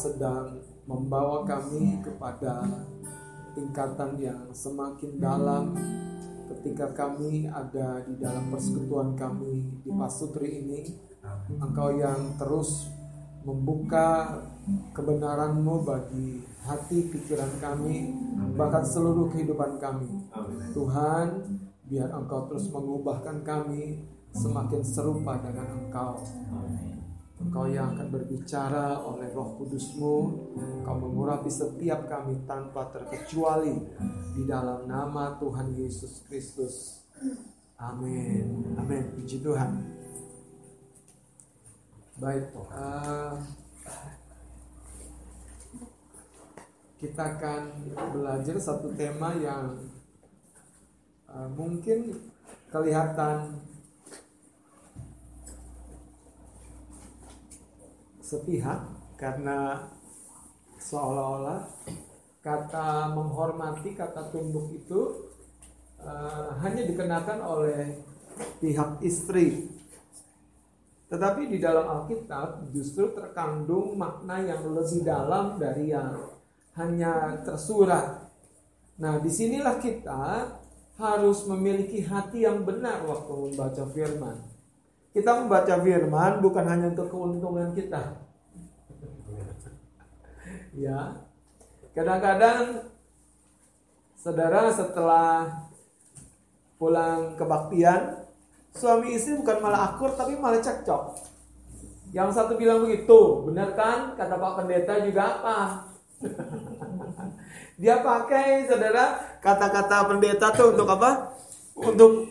sedang membawa kami kepada tingkatan yang semakin dalam ketika kami ada di dalam persekutuan kami di Pasutri ini. Engkau yang terus membuka kebenaran-Mu bagi hati pikiran kami, bahkan seluruh kehidupan kami. Tuhan, biar Engkau terus mengubahkan kami semakin serupa dengan Engkau. Engkau yang akan berbicara oleh roh kudusmu. Engkau mengurapi setiap kami tanpa terkecuali Di dalam nama Tuhan Yesus Kristus. Amin. Amin. Puji Tuhan. Baik eh, Kita akan belajar satu tema yang eh, Mungkin kelihatan sepihak karena seolah-olah kata menghormati, kata tunduk itu uh, hanya dikenakan oleh pihak istri. Tetapi di dalam Alkitab justru terkandung makna yang lebih dalam dari yang hanya tersurat. Nah, di sinilah kita harus memiliki hati yang benar waktu membaca firman. Kita membaca firman bukan hanya untuk keuntungan kita. Ya. Kadang-kadang saudara setelah pulang kebaktian, suami istri bukan malah akur tapi malah cekcok. Yang satu bilang begitu, benar kan? Kata Pak Pendeta juga apa? Dia pakai saudara kata-kata pendeta tuh untuk apa? Untuk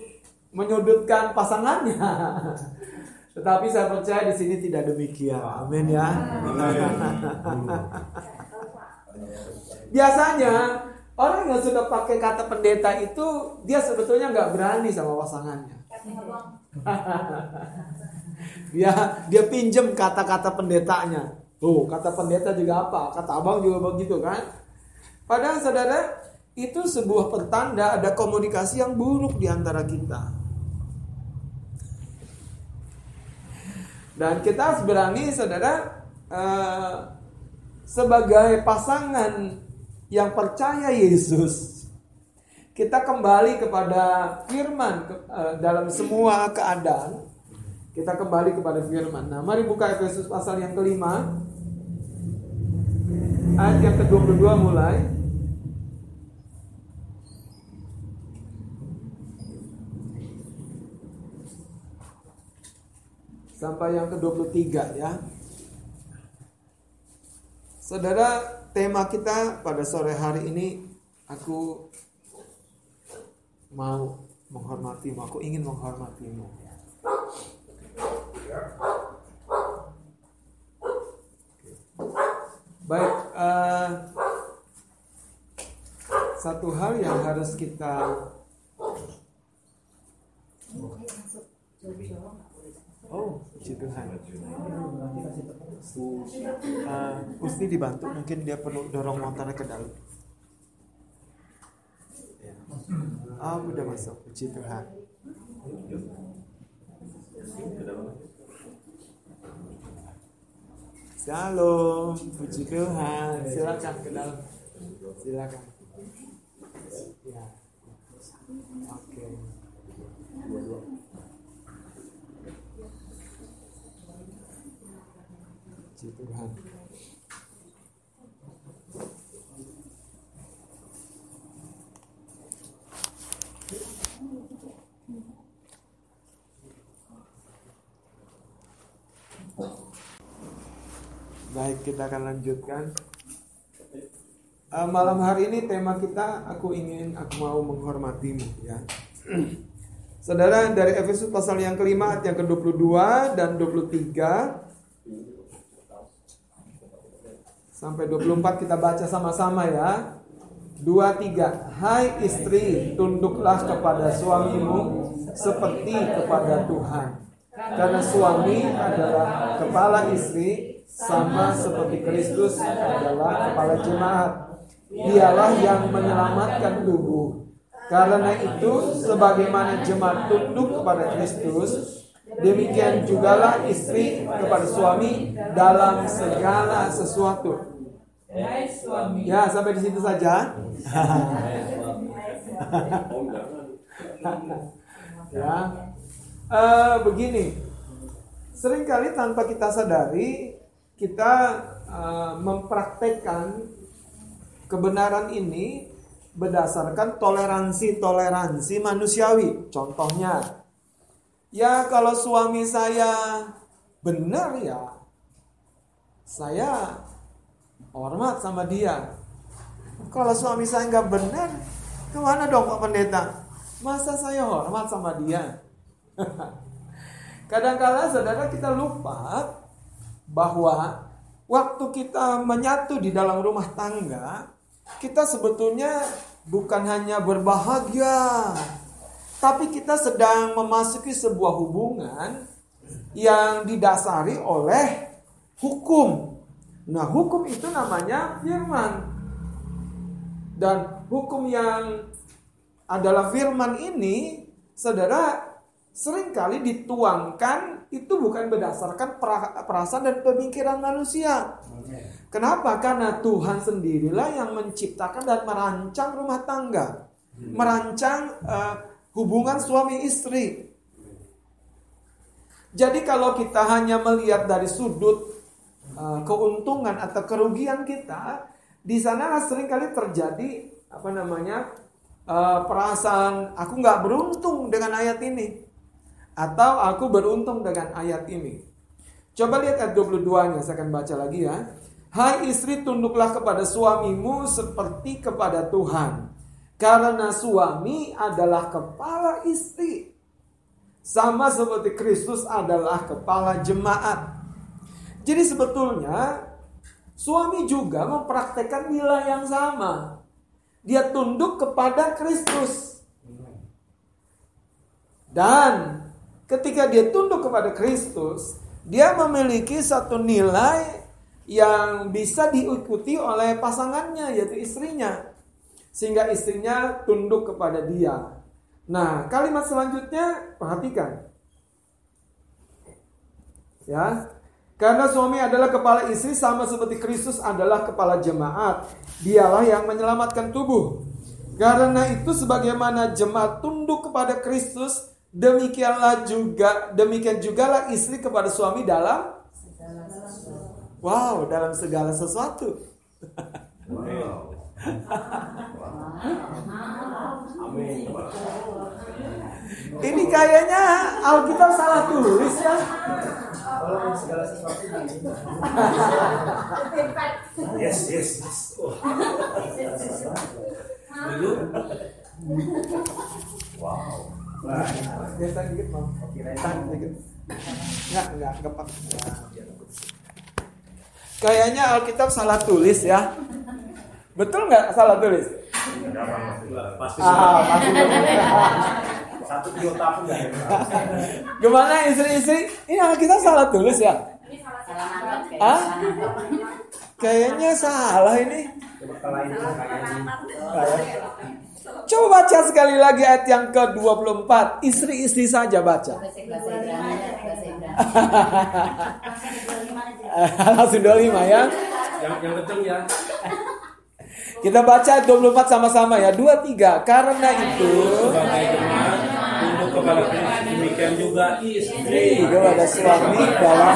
menyudutkan pasangannya. Tetapi saya percaya di sini tidak demikian. Amin ya. Biasanya orang yang sudah pakai kata pendeta itu dia sebetulnya nggak berani sama pasangannya. dia dia pinjem kata-kata pendetanya. Tuh kata pendeta juga apa? Kata abang juga begitu kan? Padahal saudara itu sebuah pertanda ada komunikasi yang buruk di antara kita. Dan kita harus berani saudara uh, sebagai pasangan yang percaya Yesus kita kembali kepada firman uh, dalam semua keadaan kita kembali kepada firman. Nah, mari buka Efesus pasal yang kelima ayat yang ke-22 mulai. Sampai yang ke-23 ya. Saudara, tema kita pada sore hari ini aku mau menghormatimu, aku ingin menghormatimu. Baik, uh, satu hal yang harus kita Oh, puji Tuhan. Uh, dibantu, mungkin dia perlu dorong motornya ke dalam. Ah, oh, udah masuk. Puji Tuhan. Shalom, puji Tuhan. Silakan ke dalam. Silakan. Ya. Oke. Baik, kita akan lanjutkan. Uh, malam hari ini tema kita aku ingin aku mau menghormatimu ya. Saudara dari Efesus pasal yang kelima yang ke-22 dan 23 sampai 24 kita baca sama-sama ya. 23 Hai istri tunduklah kepada suamimu seperti kepada Tuhan. Karena suami adalah kepala istri sama seperti Kristus adalah kepala jemaat. Dialah yang menyelamatkan tubuh. Karena itu sebagaimana jemaat tunduk kepada Kristus, demikian jugalah istri kepada suami dalam segala sesuatu. Ya, sampai di situ saja. ya. Uh, begini. Seringkali tanpa kita sadari kita uh, mempraktekkan kebenaran ini berdasarkan toleransi-toleransi manusiawi. Contohnya, ya kalau suami saya benar ya, saya hormat sama dia. Kalau suami saya nggak benar, ke mana dong Pak Pendeta? Masa saya hormat sama dia? Kadang-kala saudara kita lupa bahwa waktu kita menyatu di dalam rumah tangga, kita sebetulnya bukan hanya berbahagia, tapi kita sedang memasuki sebuah hubungan yang didasari oleh hukum. Nah, hukum itu namanya firman. Dan hukum yang adalah firman ini, saudara, sering kali dituangkan itu bukan berdasarkan perasaan dan pemikiran manusia. Kenapa? Karena Tuhan sendirilah yang menciptakan dan merancang rumah tangga, merancang uh, hubungan suami istri. Jadi kalau kita hanya melihat dari sudut uh, keuntungan atau kerugian kita, di sana sering kali terjadi apa namanya uh, perasaan aku nggak beruntung dengan ayat ini. Atau aku beruntung dengan ayat ini. Coba lihat ayat 22-nya, saya akan baca lagi ya. Hai istri tunduklah kepada suamimu seperti kepada Tuhan. Karena suami adalah kepala istri. Sama seperti Kristus adalah kepala jemaat. Jadi sebetulnya suami juga mempraktekkan nilai yang sama. Dia tunduk kepada Kristus. Dan ketika dia tunduk kepada Kristus, dia memiliki satu nilai yang bisa diikuti oleh pasangannya yaitu istrinya. Sehingga istrinya tunduk kepada dia. Nah, kalimat selanjutnya perhatikan. Ya. Karena suami adalah kepala istri sama seperti Kristus adalah kepala jemaat. Dialah yang menyelamatkan tubuh. Karena itu sebagaimana jemaat tunduk kepada Kristus, Demikianlah juga demikian jugalah istri kepada suami dalam Wow, dalam segala sesuatu. Wow. Ini kayaknya Alkitab salah tulis ya. segala sesuatu Yes, yes, yes. Wow. Biasa dikit mau. dikit. Enggak, enggak, enggak Kayaknya Alkitab salah tulis ya. Betul nggak salah tulis? Pasti. Ah, pasti. Satu iota pun Gimana istri-istri? Ini Alkitab salah tulis ya? Ah? Kayaknya salah ini. Coba Coba baca sekali lagi ayat yang ke-24. Istri-istri saja baca. Langsung 25 ya. Yang yang kenceng ya. Kita baca 24 sama-sama ya. 23. Karena itu Sebagai teman untuk kepada demikian juga istri. kepada suami dalam.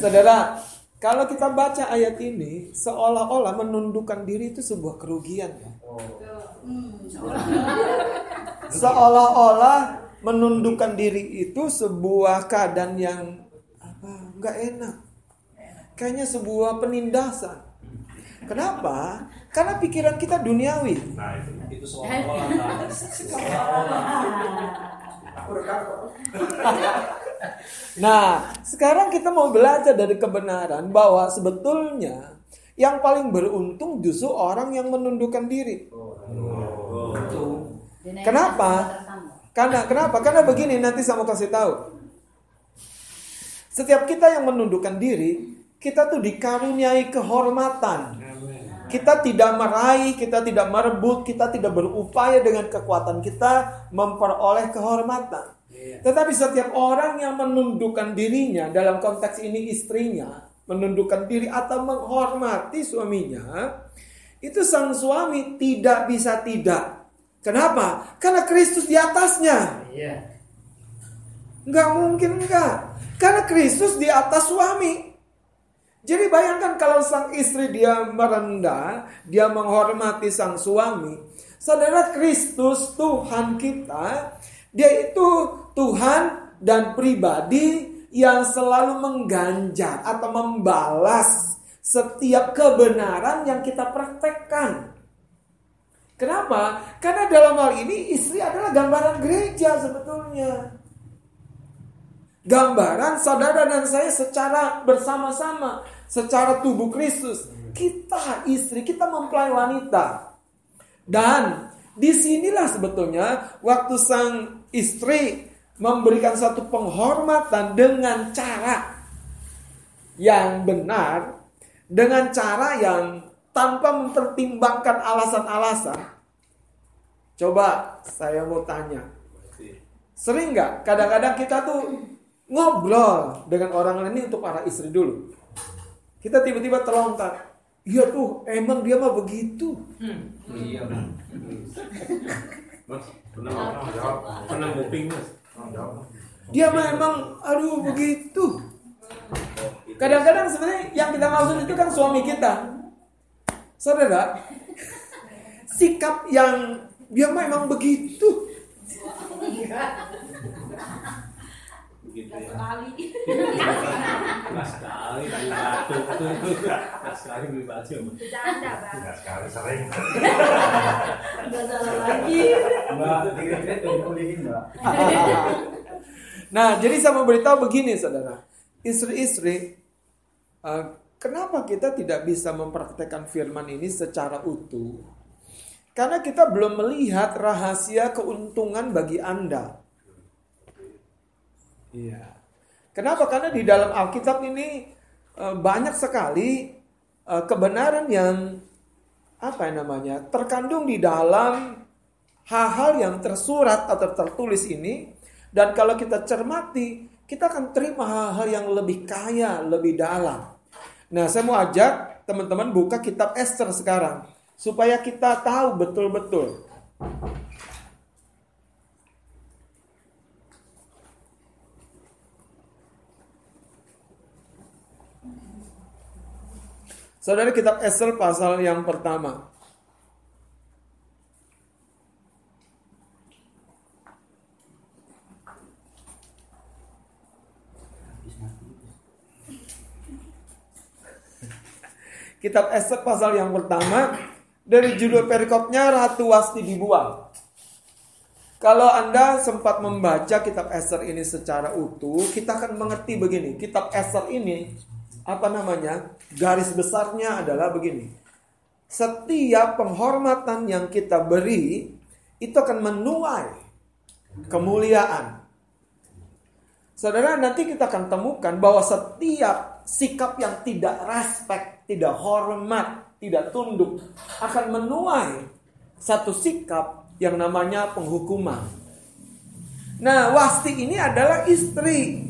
Saudara, kalau kita baca ayat ini seolah-olah menundukkan diri itu sebuah kerugian ya. Seolah-olah menundukkan diri itu sebuah keadaan yang apa? nggak enak. Kayaknya sebuah penindasan. Kenapa? Karena pikiran kita duniawi. Nah itu itu seolah-olah kok. Nah, sekarang kita mau belajar dari kebenaran bahwa sebetulnya yang paling beruntung justru orang yang menundukkan diri. Kenapa? Karena kenapa? Karena begini nanti saya mau kasih tahu. Setiap kita yang menundukkan diri, kita tuh dikaruniai kehormatan. Kita tidak meraih, kita tidak merebut, kita tidak berupaya dengan kekuatan kita memperoleh kehormatan. Tetapi setiap orang yang menundukkan dirinya dalam konteks ini istrinya, menundukkan diri atau menghormati suaminya, itu sang suami tidak bisa tidak. Kenapa? Karena Kristus di atasnya. Nggak mungkin enggak. Karena Kristus di atas suami. Jadi bayangkan kalau sang istri dia merendah, dia menghormati sang suami. Saudara Kristus Tuhan kita, dia itu Tuhan dan pribadi yang selalu mengganjar atau membalas setiap kebenaran yang kita praktekkan. Kenapa? Karena dalam hal ini istri adalah gambaran gereja sebetulnya gambaran saudara dan saya secara bersama-sama, secara tubuh Kristus. Kita istri, kita mempelai wanita. Dan di sinilah sebetulnya waktu sang istri memberikan satu penghormatan dengan cara yang benar, dengan cara yang tanpa mempertimbangkan alasan-alasan. Coba saya mau tanya, sering nggak kadang-kadang kita tuh ngobrol dengan orang lain ini untuk para istri dulu. Kita tiba-tiba terlontar. Iya tuh, emang dia mah begitu. Iya. Mas, pernah jawab. Pernah booking mas. Dia mah emang, aduh begitu. Kadang-kadang sebenarnya yang kita maksud itu kan suami kita. Saudara, sikap yang dia mah emang begitu. Begitu ya. Nggak sekali beli batu. Nggak sekali beli batu. Mas. Tidak sekali sering. Mbak, Dikit-dikit tuh dipulihin mbak. Nah, jadi saya mau beritahu begini, saudara. Istri-istri, eh, kenapa kita tidak bisa mempraktekkan firman ini secara utuh? Karena kita belum melihat rahasia keuntungan bagi Anda. Iya. Kenapa? Karena di dalam Alkitab ini eh, banyak sekali eh, kebenaran yang apa yang namanya terkandung di dalam hal-hal yang tersurat atau tertulis ini dan kalau kita cermati kita akan terima hal-hal yang lebih kaya, lebih dalam. Nah, saya mau ajak teman-teman buka kitab Esther sekarang supaya kita tahu betul-betul Saudara kitab Esther pasal yang pertama. Kitab Esther pasal yang pertama dari judul perikopnya Ratu Wasti dibuang. Kalau Anda sempat membaca kitab Esther ini secara utuh, kita akan mengerti begini. Kitab Esther ini apa namanya? Garis besarnya adalah begini. Setiap penghormatan yang kita beri itu akan menuai kemuliaan. Saudara, nanti kita akan temukan bahwa setiap sikap yang tidak respect, tidak hormat, tidak tunduk akan menuai satu sikap yang namanya penghukuman. Nah, Wasti ini adalah istri.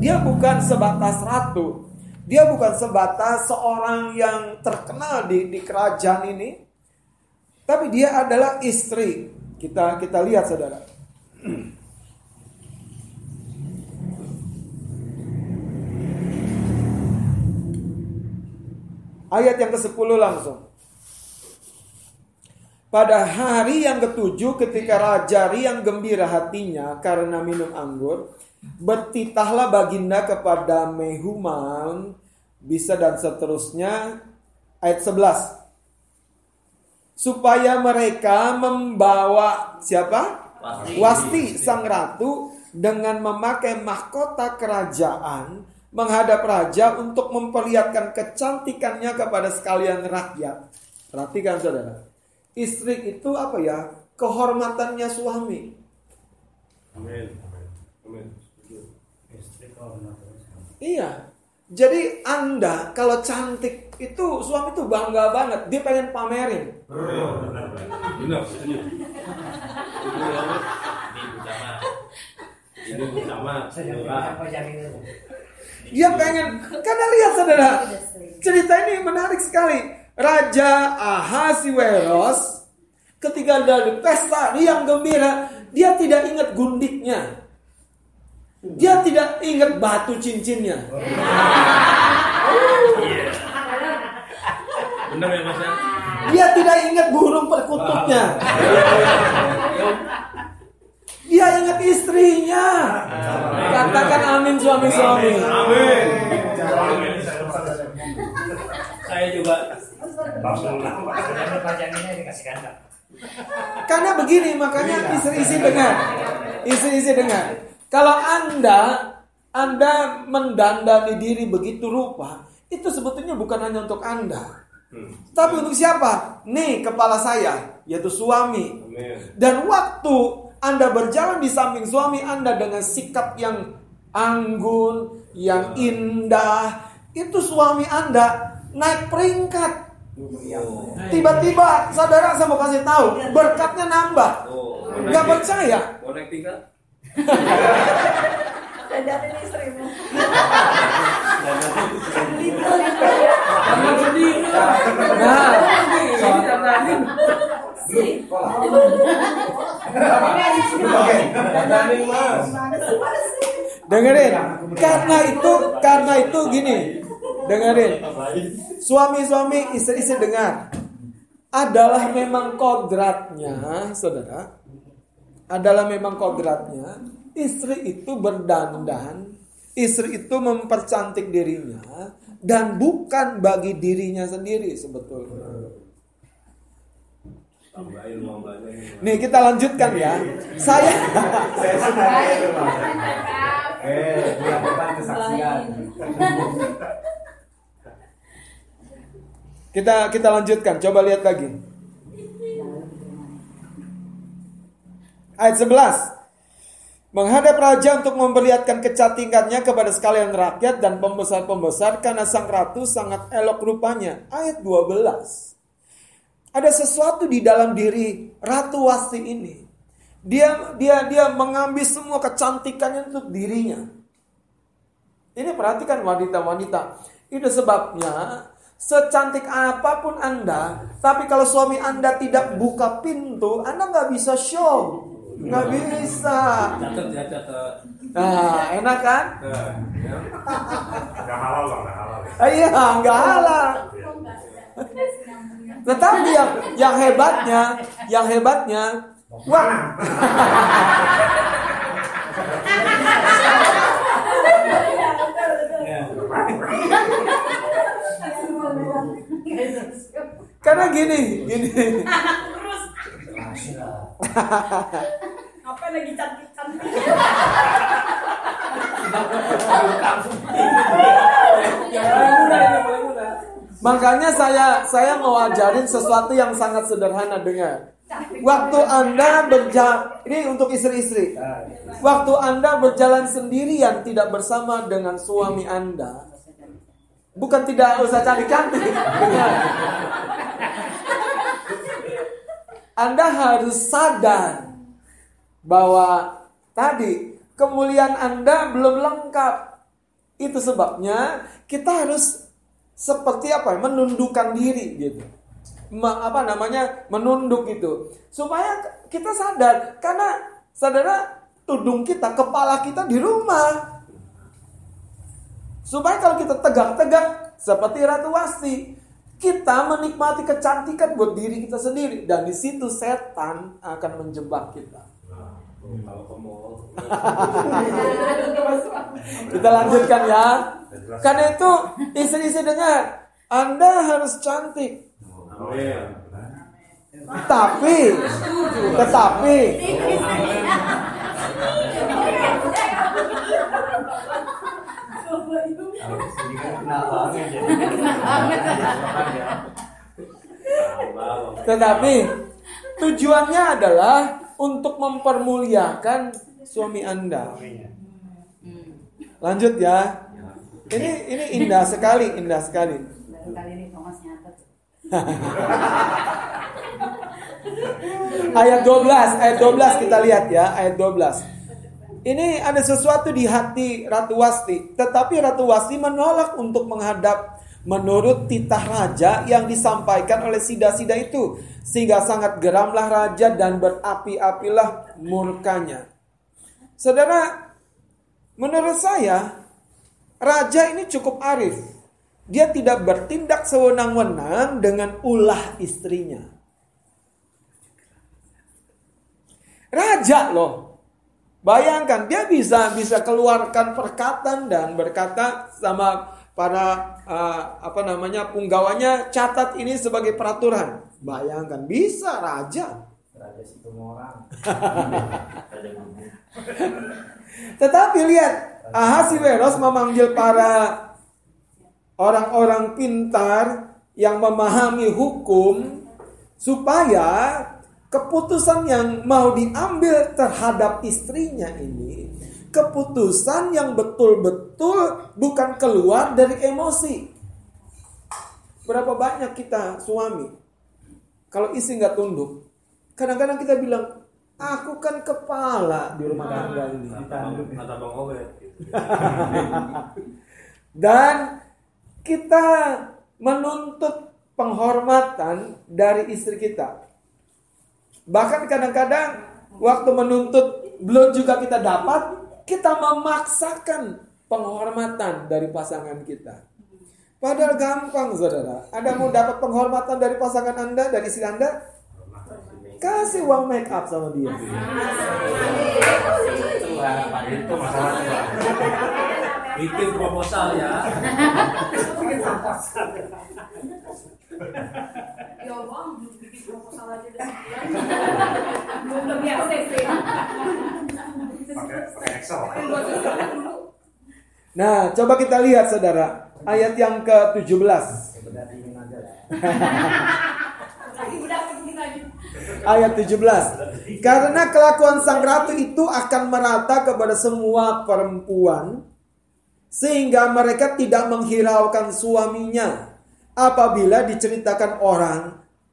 Dia bukan sebatas ratu. Dia bukan sebatas seorang yang terkenal di, di kerajaan ini. Tapi dia adalah istri. Kita kita lihat saudara. Ayat yang ke-10 langsung. Pada hari yang ketujuh ketika Raja Riang gembira hatinya karena minum anggur, bertitahlah baginda kepada Mehuman, bisa dan seterusnya. Ayat 11. Supaya mereka membawa siapa? Wasti. Wasti sang ratu dengan memakai mahkota kerajaan menghadap raja untuk memperlihatkan kecantikannya kepada sekalian rakyat. Perhatikan saudara. Istri itu apa ya? Kehormatannya suami. Amin. Amin. Istri kehormatan. Iya. Jadi Anda kalau cantik itu suami itu bangga banget. Dia pengen pamerin. Dia pengen karena lihat saudara. Cerita ini menarik sekali. Raja Ahasiweros ketika dari pesta riang gembira, dia tidak ingat gundiknya. Dia tidak ingat batu cincinnya. Benar ya Mas ya? Dia tidak ingat burung perkututnya. Dia ingat istrinya. Katakan amin suami-suami. Amin. Saya juga. Karena begini, makanya istri-istri dengar. Istri-istri dengar. Kalau Anda Anda mendandani diri begitu rupa, itu sebetulnya bukan hanya untuk Anda. Hmm. Tapi untuk siapa? Nih kepala saya, yaitu suami. Amin. Dan waktu Anda berjalan di samping suami Anda dengan sikap yang anggun, yang indah, itu suami Anda naik peringkat. Tiba-tiba saudara saya mau kasih tahu, berkatnya nambah. Oh, Gak percaya? Dandanin istrimu. Jangan sendiri. Nah, dandanin. Dandanin Mas. dengerin. Karena itu, karena itu gini. Dengerin. Suami-suami, istri-istri dengar. Adalah memang kodratnya, saudara. Adalah memang kodratnya. Istri itu berdandan. Istri itu mempercantik dirinya. Dan bukan bagi dirinya sendiri sebetulnya. Nih kita lanjutkan ya. Saya suka. Eh, kesaksian. kita kita lanjutkan. Coba lihat lagi. Ayat 11. Menghadap raja untuk memperlihatkan kecantikannya kepada sekalian rakyat dan pembesar-pembesar karena sang ratu sangat elok rupanya. Ayat 12. Ada sesuatu di dalam diri Ratu Wasti ini. Dia dia dia mengambil semua kecantikannya untuk dirinya. Ini perhatikan wanita-wanita. Itu sebabnya secantik apa pun Anda, tapi kalau suami Anda tidak buka pintu, Anda nggak bisa show. Nggak bisa. Catat ya, catat. Nah, enak kan? Nah, ya. Enggak halal loh, enggak halal. Ah, Iya, nggak halal. Tetapi yang yang hebatnya, yang hebatnya, wah, karena gini, gini. Lagi paling mudah. Makanya saya saya mau ajarin sesuatu yang sangat sederhana dengar. Waktu Anda berjalan, ini untuk istri-istri. Waktu Anda berjalan sendirian tidak bersama dengan suami Anda, bukan tidak usah cantik-cantik. Anda harus sadar bahwa tadi kemuliaan Anda belum lengkap. Itu sebabnya kita harus seperti apa? Menundukkan diri gitu apa namanya menunduk gitu supaya kita sadar karena saudara tudung kita kepala kita di rumah supaya kalau kita tegak-tegak seperti Ratu Wasti kita menikmati kecantikan buat diri kita sendiri dan di situ setan akan menjebak kita kalau ke mall. Kita lanjutkan ya. Karena itu istri-istri dengar Anda harus cantik. Amin. Tapi, tetapi, tetapi tujuannya adalah untuk mempermuliakan suami Anda. Lanjut ya. Ini ini indah sekali, indah sekali. Ayat 12, ayat 12 kita lihat ya, ayat 12. Ini ada sesuatu di hati Ratu Wasti, tetapi Ratu Wasti menolak untuk menghadap menurut titah raja yang disampaikan oleh sida-sida itu, sehingga sangat geramlah raja dan berapi-apilah murkanya. Saudara, menurut saya raja ini cukup arif. Dia tidak bertindak sewenang-wenang dengan ulah istrinya. Raja loh. Bayangkan dia bisa bisa keluarkan perkataan dan berkata sama para uh, apa namanya punggawanya catat ini sebagai peraturan. Bayangkan bisa raja. Raja situ orang. Tetapi lihat Ahasiweros memanggil para orang-orang pintar yang memahami hukum supaya keputusan yang mau diambil terhadap istrinya ini keputusan yang betul-betul bukan keluar dari emosi. Berapa banyak kita suami kalau istri nggak tunduk, kadang-kadang kita bilang, aku kan kepala di rumah tangga ini. Kata Bang Obed. Dan kita menuntut penghormatan dari istri kita. Bahkan kadang-kadang waktu menuntut belum juga kita dapat, kita memaksakan penghormatan dari pasangan kita. Padahal gampang saudara. Ada mau dapat penghormatan dari pasangan Anda, dari istri Anda? Kasih uang make up sama dia. Itu masalah. Bikin proposal ya. Ya bang, bikin proposal aja dan belum Pakai Excel. Nah, coba kita lihat saudara. Ayat yang ke-17. Benar dingin aja. Lagi udah begini lagi. ayat 17. Karena kelakuan sang ratu itu akan merata kepada semua perempuan sehingga mereka tidak menghiraukan suaminya apabila diceritakan orang,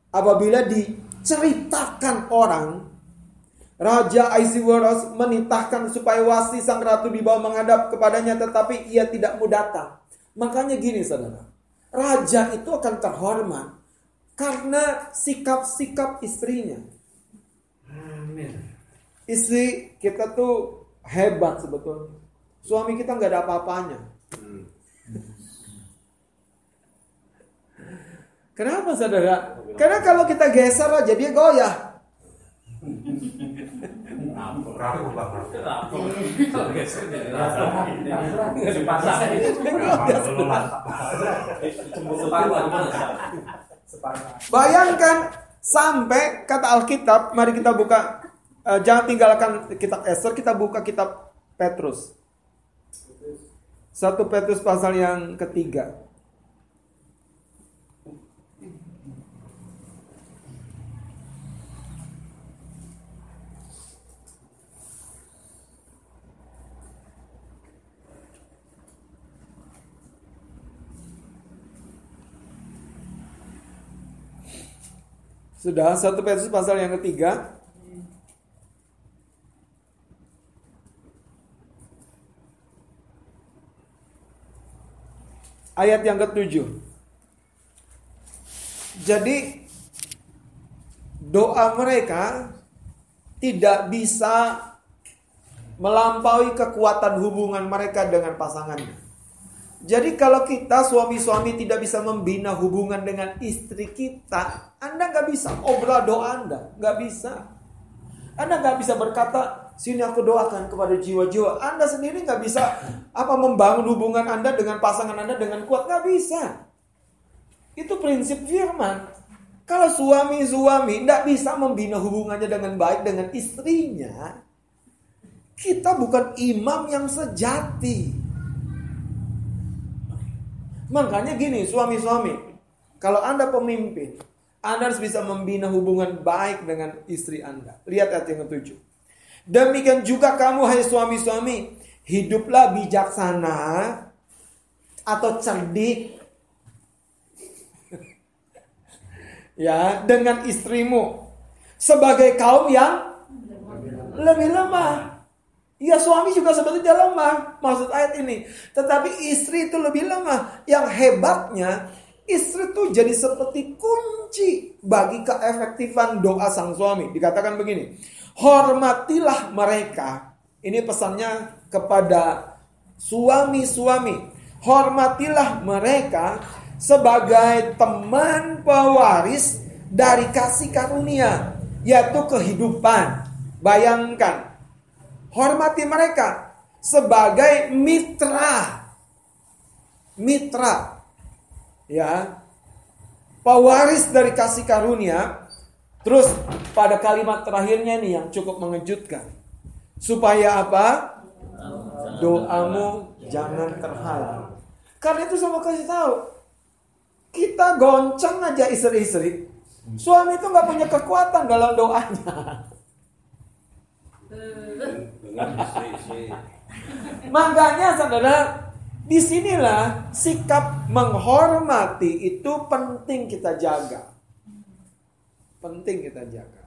apabila diceritakan orang Raja Aisiwaros menitahkan supaya wasi sang ratu dibawa menghadap kepadanya tetapi ia tidak mau datang. Makanya gini saudara, raja itu akan terhormat karena sikap-sikap istrinya. Amin. Istri kita tuh hebat sebetulnya. Suami kita nggak ada apa-apanya. Kenapa saudara? Karena kalau kita geser aja dia goyah. Rapuh. Nggak dipasang. Separuh. Bayangkan sampai kata Alkitab, mari kita buka eh, jangan tinggalkan kitab Esther, kita buka kitab Petrus. Satu Petrus pasal yang ketiga. Sudah, satu Petrus pasal yang ketiga. Ayat yang ketujuh. Jadi doa mereka tidak bisa melampaui kekuatan hubungan mereka dengan pasangannya. Jadi kalau kita suami-suami tidak bisa membina hubungan dengan istri kita, Anda nggak bisa obrol doa Anda, nggak bisa. Anda nggak bisa berkata, sini aku doakan kepada jiwa-jiwa. Anda sendiri nggak bisa apa membangun hubungan Anda dengan pasangan Anda dengan kuat, nggak bisa. Itu prinsip firman. Kalau suami-suami tidak bisa membina hubungannya dengan baik dengan istrinya, kita bukan imam yang sejati. Makanya gini, suami-suami, kalau Anda pemimpin, Anda harus bisa membina hubungan baik dengan istri Anda. Lihat ayat yang ketujuh. Demikian juga kamu hai suami-suami, hiduplah bijaksana atau cerdik ya dengan istrimu sebagai kaum yang lebih lemah. Ya suami juga sebetulnya lemah maksud ayat ini. Tetapi istri itu lebih lemah. Yang hebatnya istri itu jadi seperti kunci bagi keefektifan doa sang suami. Dikatakan begini. Hormatilah mereka. Ini pesannya kepada suami-suami. Hormatilah mereka sebagai teman pewaris dari kasih karunia. Yaitu kehidupan. Bayangkan Hormati mereka sebagai mitra. Mitra. Ya. Pewaris dari kasih karunia. Terus pada kalimat terakhirnya nih yang cukup mengejutkan. Supaya apa? Doamu jangan terhalang. Karena itu sama kasih tahu. Kita gonceng aja istri-istri. Suami itu nggak punya kekuatan dalam doanya. Makanya saudara, di sinilah sikap menghormati itu penting kita jaga. Penting kita jaga.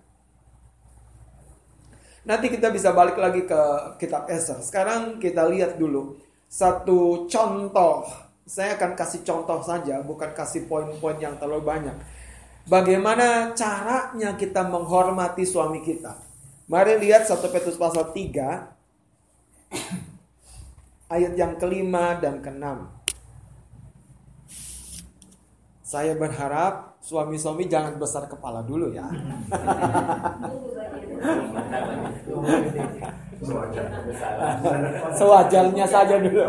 Nanti kita bisa balik lagi ke kitab Esther. Sekarang kita lihat dulu satu contoh. Saya akan kasih contoh saja, bukan kasih poin-poin yang terlalu banyak. Bagaimana caranya kita menghormati suami kita? Mari lihat 1 Petrus pasal 3 ayat yang kelima dan keenam. Saya berharap suami-suami jangan besar kepala dulu ya. Sewajarnya saja dulu.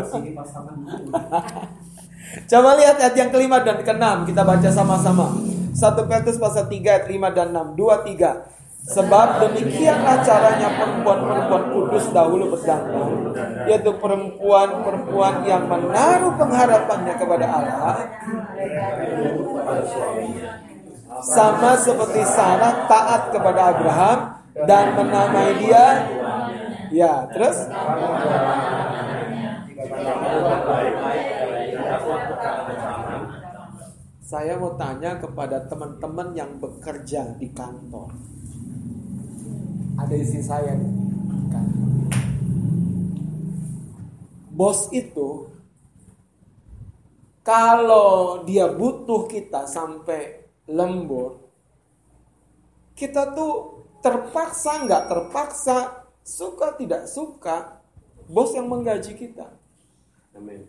Coba lihat ayat yang kelima dan keenam kita baca sama-sama. 1 Petrus pasal 3 ayat 5 dan 6. 2 3. Sebab demikianlah caranya perempuan-perempuan kudus dahulu berdandan, yaitu perempuan-perempuan yang menaruh pengharapannya kepada Allah, sama seperti Sarah taat kepada Abraham dan menamai dia, ya terus? Saya mau tanya kepada teman-teman yang bekerja di kantor ada isi saya nih. Kan. Bos itu kalau dia butuh kita sampai lembur, kita tuh terpaksa nggak terpaksa, suka tidak suka, bos yang menggaji kita. Amin.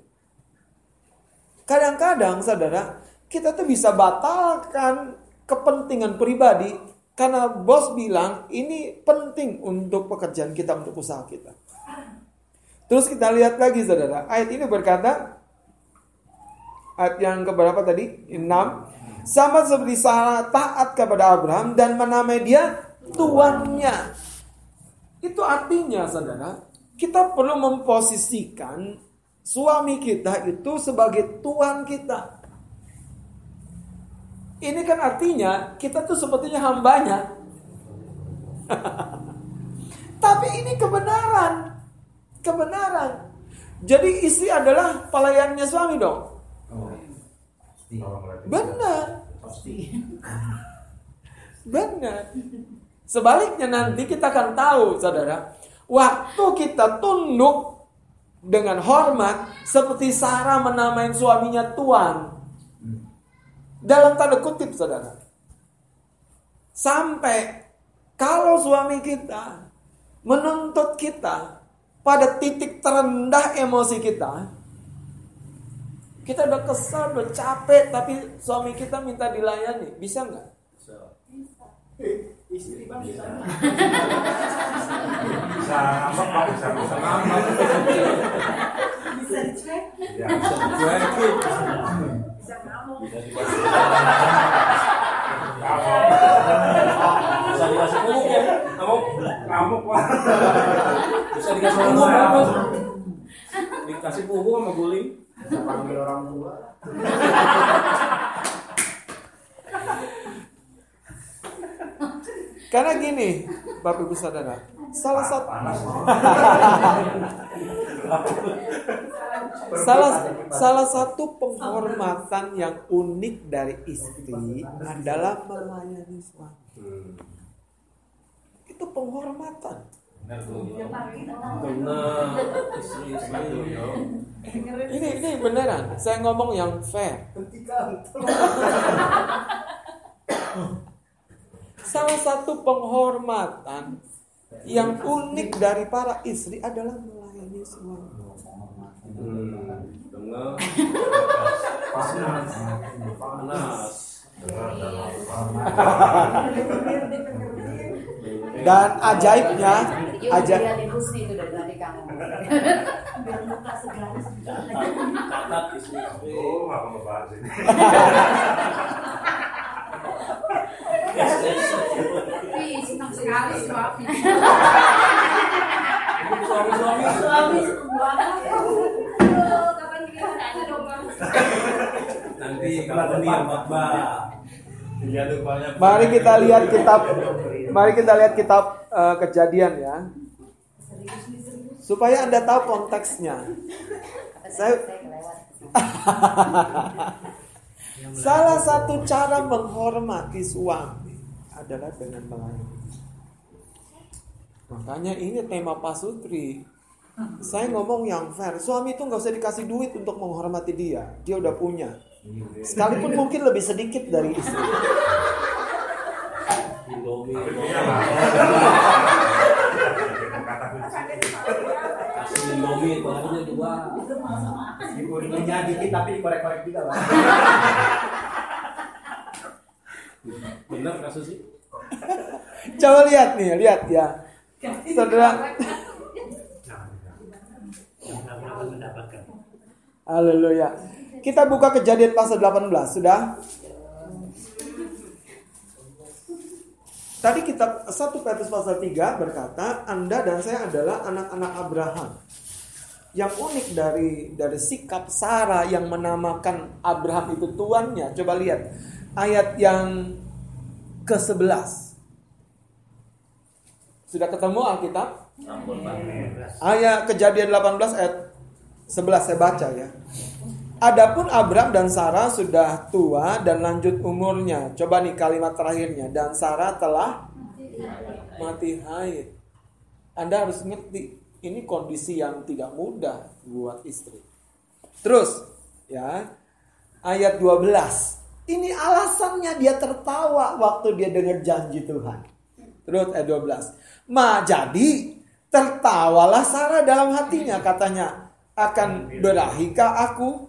Kadang-kadang saudara, kita tuh bisa batalkan kepentingan pribadi karena bos bilang ini penting untuk pekerjaan kita, untuk usaha kita. Terus kita lihat lagi saudara. Ayat ini berkata, ayat yang keberapa tadi? 6. Sama seperti Sarah taat kepada Abraham dan menamai dia tuannya. Itu artinya saudara, kita perlu memposisikan suami kita itu sebagai tuan kita. Ini kan artinya kita tuh sepertinya hambanya. Tapi ini kebenaran. Kebenaran. Jadi istri adalah pelayannya suami dong. Benar. Sebaliknya nanti kita akan tahu, saudara, waktu kita tunduk dengan hormat seperti Sarah menamain suaminya Tuan. Dalam tanda kutip, saudara. Sampai kalau suami kita menuntut kita pada titik terendah emosi kita, kita udah kesal, udah capek, tapi suami kita minta dilayani, bisa nggak? Istri bang bisa. Bisa ngambek Pak, bisa bisa ngambek. Bisa dicek, Iya. Cuekin. bisa ngamuk. Bisa dikasih. Bisa dikasih ya. Kamu Ngamuk Pak. bisa dikasih pupuk apa? Dikasih pupuk sama guling. Bisa panggil orang tua. Karena gini, Bapak Ibu Saudara, salah satu Panas. salah salah satu penghormatan yang unik dari istri adalah melayani suami. Itu penghormatan. Benar. Istri-istri. Ini ini beneran. Saya ngomong yang fair. Salah satu penghormatan yang unik dari para istri adalah melayani suami. Dengar. Panas. Dan ajaibnya, ajaib dia di Husni itu dari tadi kamu. biar muka segar. Catat. Catat istri-istri. Oh, nggak mau bahas ini. Ih, senang sekali suami. Suami-suami. Suami banget. Aduh, kapan gilirannya dong bang? Nanti kalau dia khotbah. Iya. Mari kita lihat kitab Mari kita lihat kitab eh, kejadian ya. Supaya Anda tahu konteksnya. Saya-. Salah satu cara menghormati suami adalah dengan melayani. Makanya ini tema pasutri. Saya ngomong yang fair. Suami itu nggak usah dikasih duit untuk menghormati dia. Dia udah punya. Sekalipun mungkin lebih sedikit dari istri. Indomie. Lah. Dua. Tapi dikorek-korek juga Pak. Benar kasus sih. Coba lihat nih, lihat ya. Saudara, haleluya. Kita buka kejadian pasal 18, sudah? Tadi kitab 1 Petrus pasal 3 berkata, Anda dan saya adalah anak-anak Abraham. Yang unik dari dari sikap Sarah yang menamakan Abraham itu tuannya. Coba lihat ayat yang ke-11. Sudah ketemu Alkitab? Ayat kejadian 18 ayat 11 saya baca ya. Adapun Abram dan Sarah sudah tua dan lanjut umurnya. Coba nih kalimat terakhirnya. Dan Sarah telah mati haid. Anda harus ngerti ini kondisi yang tidak mudah buat istri. Terus ya ayat 12. Ini alasannya dia tertawa waktu dia dengar janji Tuhan. Terus ayat 12. Ma jadi tertawalah Sarah dalam hatinya katanya. Akan berahikah aku?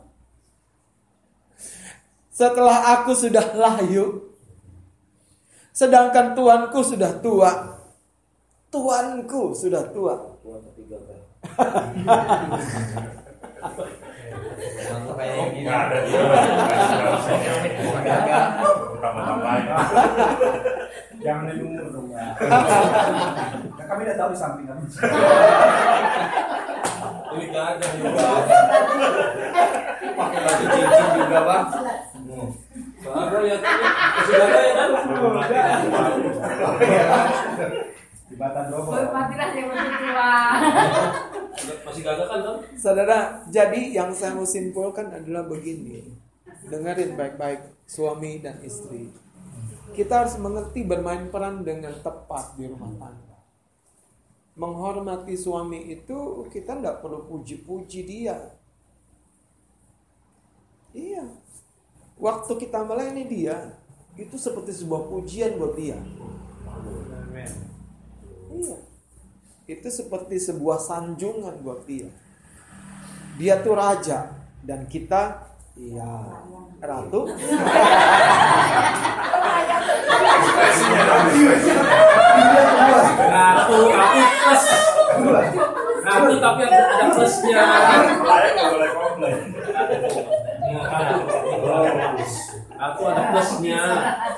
Setelah aku sudah layu sedangkan tuanku sudah tua. Tuanku sudah tua Ketiga Pak. Oh, nggak ada. Jangan di umur dong ya. Nah, kami udah tahu di samping kami. Ini gajah juga. Pakai baju cincin juga bang. Soalnya lihat ya kan? Di Batan Robo. Hormatilah yang tua. Masih gajah kan kan? saudara jadi yang saya mau simpulkan adalah begini dengerin baik-baik suami dan istri kita harus mengerti bermain peran dengan tepat di rumah tangga. Menghormati suami itu kita tidak perlu puji-puji dia. Iya. Waktu kita melayani dia, itu seperti sebuah pujian buat dia. Amin. Iya. Itu seperti sebuah sanjungan buat dia. Dia tuh raja dan kita iya ratu. Ratu, ratu plus. Ratu tapi ada, ada plusnya. Lain nggak boleh komplain. Ya, ratu. Ratu ada plusnya.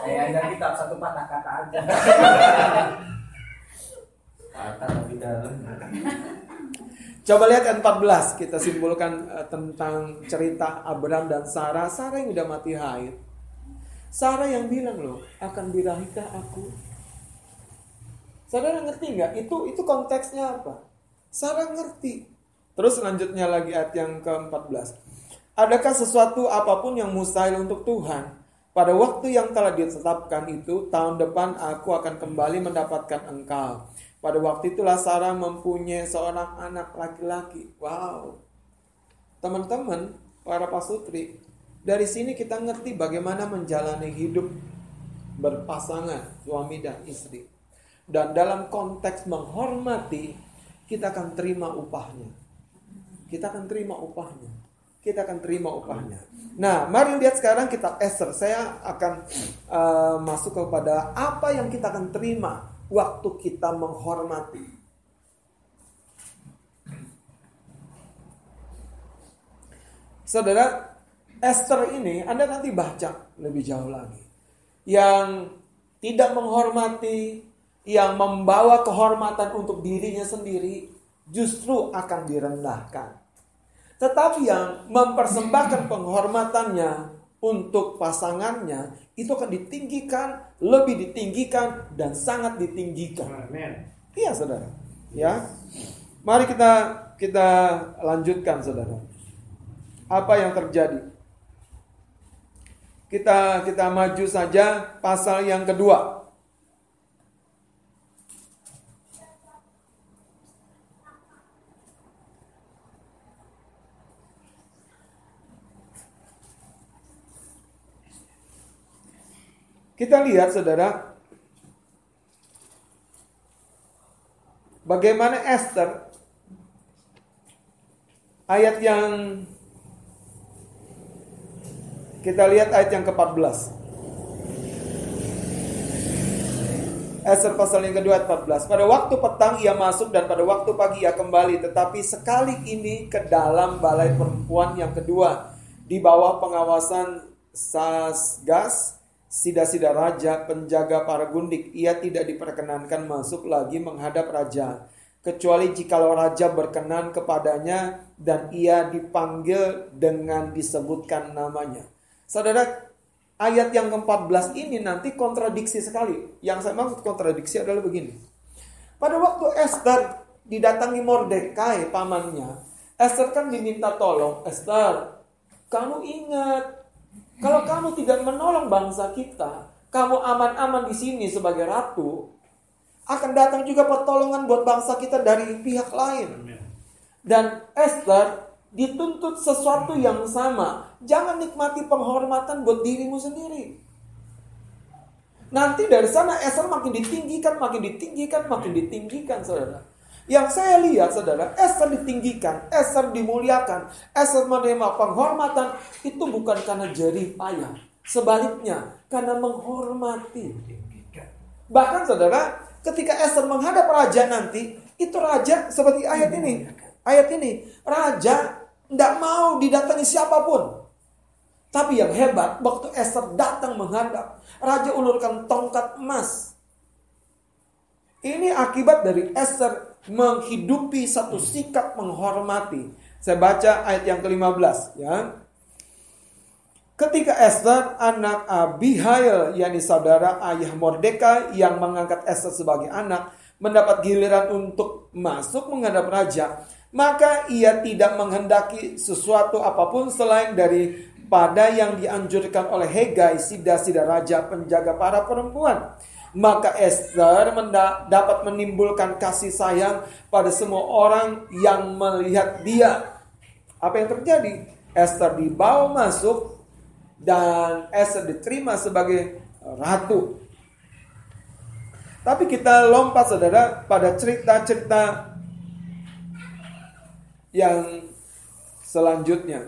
Kayak ada kitab satu patah kata aja. Tapi dalam. Coba lihat ayat 14 kita simpulkan eh, tentang cerita Abraham dan Sarah. Sarah yang udah mati haid. Sarah yang bilang loh, akan birahikah aku? Saudara ngerti nggak? Itu itu konteksnya apa? Sarah ngerti. Terus selanjutnya lagi ayat yang ke-14. Adakah sesuatu apa pun yang mustahil untuk Tuhan? Pada waktu yang telah ditetapkan itu, tahun depan aku akan kembali mendapatkan engkau. Pada waktu itulah Sarah mempunyai seorang anak laki-laki. Wow. Teman-teman, para pasutri, dari sini kita ngerti bagaimana menjalani hidup berpasangan suami dan istri. Dan dalam konteks menghormati, kita akan terima upahnya. Kita akan terima upahnya. Kita akan terima upahnya. Nah, mari lihat sekarang kitab Esther. Saya akan uh, masuk kepada apa yang kita akan terima waktu kita menghormati. Saudara, Esther ini Anda nanti baca lebih jauh lagi. Yang tidak menghormati, yang membawa kehormatan untuk dirinya sendiri, justru akan direndahkan. Tetapi yang mempersembahkan penghormatannya untuk pasangannya, itu akan ditinggikan, lebih ditinggikan, dan sangat ditinggikan. Amin. Iya, saudara. Ya, mari kita kita lanjutkan, saudara. Apa yang terjadi? Kita kita maju saja pasal yang kedua. Kita lihat saudara Bagaimana Esther ayat yang kita lihat ayat yang ke-14. Esther pasal yang kedua ayat 14. Pada waktu petang ia masuk dan pada waktu pagi ia kembali. Tetapi sekali ini ke dalam balai perempuan yang kedua. Di bawah pengawasan Sasgas, sida-sida raja, penjaga para gundik. Ia tidak diperkenankan masuk lagi menghadap raja. Kecuali jikalau raja berkenan kepadanya dan ia dipanggil dengan disebutkan namanya. Saudara, ayat yang ke-14 ini nanti kontradiksi sekali. Yang saya maksud kontradiksi adalah begini. Pada waktu Esther didatangi Mordekai pamannya, Esther kan diminta tolong, Esther, kamu ingat kalau kamu tidak menolong bangsa kita, kamu aman-aman di sini sebagai ratu, akan datang juga pertolongan buat bangsa kita dari pihak lain. Dan Esther dituntut sesuatu yang sama. Jangan nikmati penghormatan buat dirimu sendiri. Nanti dari sana Esther makin ditinggikan, makin ditinggikan, makin ditinggikan, saudara. Yang saya lihat, saudara, Esther ditinggikan, Esther dimuliakan, Esther menerima penghormatan itu bukan karena jerih payah. Sebaliknya, karena menghormati. Bahkan, saudara, ketika Esther menghadap raja nanti, itu raja seperti ayat ini. Ayat ini, raja tidak mau didatangi siapa pun. Tapi yang hebat, waktu Esther datang menghadap, raja ulurkan tongkat emas. Ini akibat dari Esther menghidupi satu sikap menghormati. Saya baca ayat yang ke-15 ya. Ketika Esther anak Abihail yakni saudara ayah Mordeka yang mengangkat Esther sebagai anak mendapat giliran untuk masuk menghadap raja, maka ia tidak menghendaki sesuatu apa pun selain dari pada yang dianjurkan oleh Hegai, sida-sida raja penjaga para perempuan. Maka Esther dapat menimbulkan kasih sayang pada semua orang yang melihat dia. Apa yang terjadi? Esther dibawa masuk dan Esther diterima sebagai ratu. Tapi kita lompat saudara pada cerita-cerita yang selanjutnya.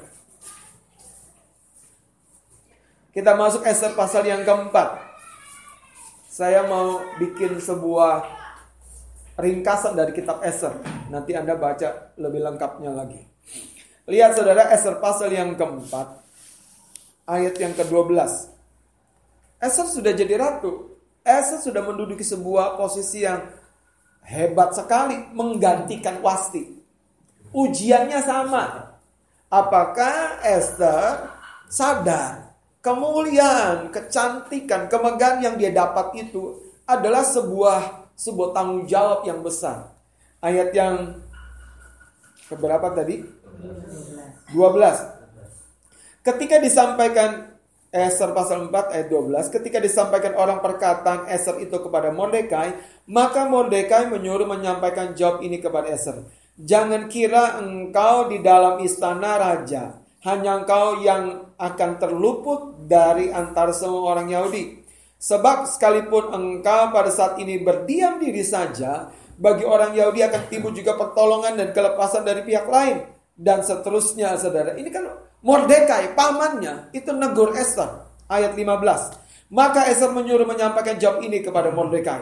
Kita masuk Esther pasal yang keempat. Saya mau bikin sebuah ringkasan dari kitab Esther. Nanti Anda baca lebih lengkapnya lagi. Lihat saudara Esther pasal yang keempat. Ayat yang ke-12. Esther sudah jadi ratu. Esther sudah menduduki sebuah posisi yang hebat sekali. Menggantikan Wasti. Ujiannya sama. Apakah Esther sadar kemuliaan, kecantikan, kemegahan yang dia dapat itu adalah sebuah sebuah tanggung jawab yang besar. Ayat yang keberapa tadi? 12. Ketika disampaikan Esther pasal 4 ayat 12, ketika disampaikan orang perkataan Esther itu kepada Mordekai, maka Mordekai menyuruh menyampaikan jawab ini kepada Esther. Jangan kira engkau di dalam istana raja, hanya engkau yang akan terluput dari antara semua orang Yahudi. Sebab sekalipun engkau pada saat ini berdiam diri saja, bagi orang Yahudi akan timbul juga pertolongan dan kelepasan dari pihak lain. Dan seterusnya, saudara. Ini kan Mordekai, pamannya, itu negur Esther. Ayat 15. Maka Esther menyuruh menyampaikan jawab ini kepada Mordekai.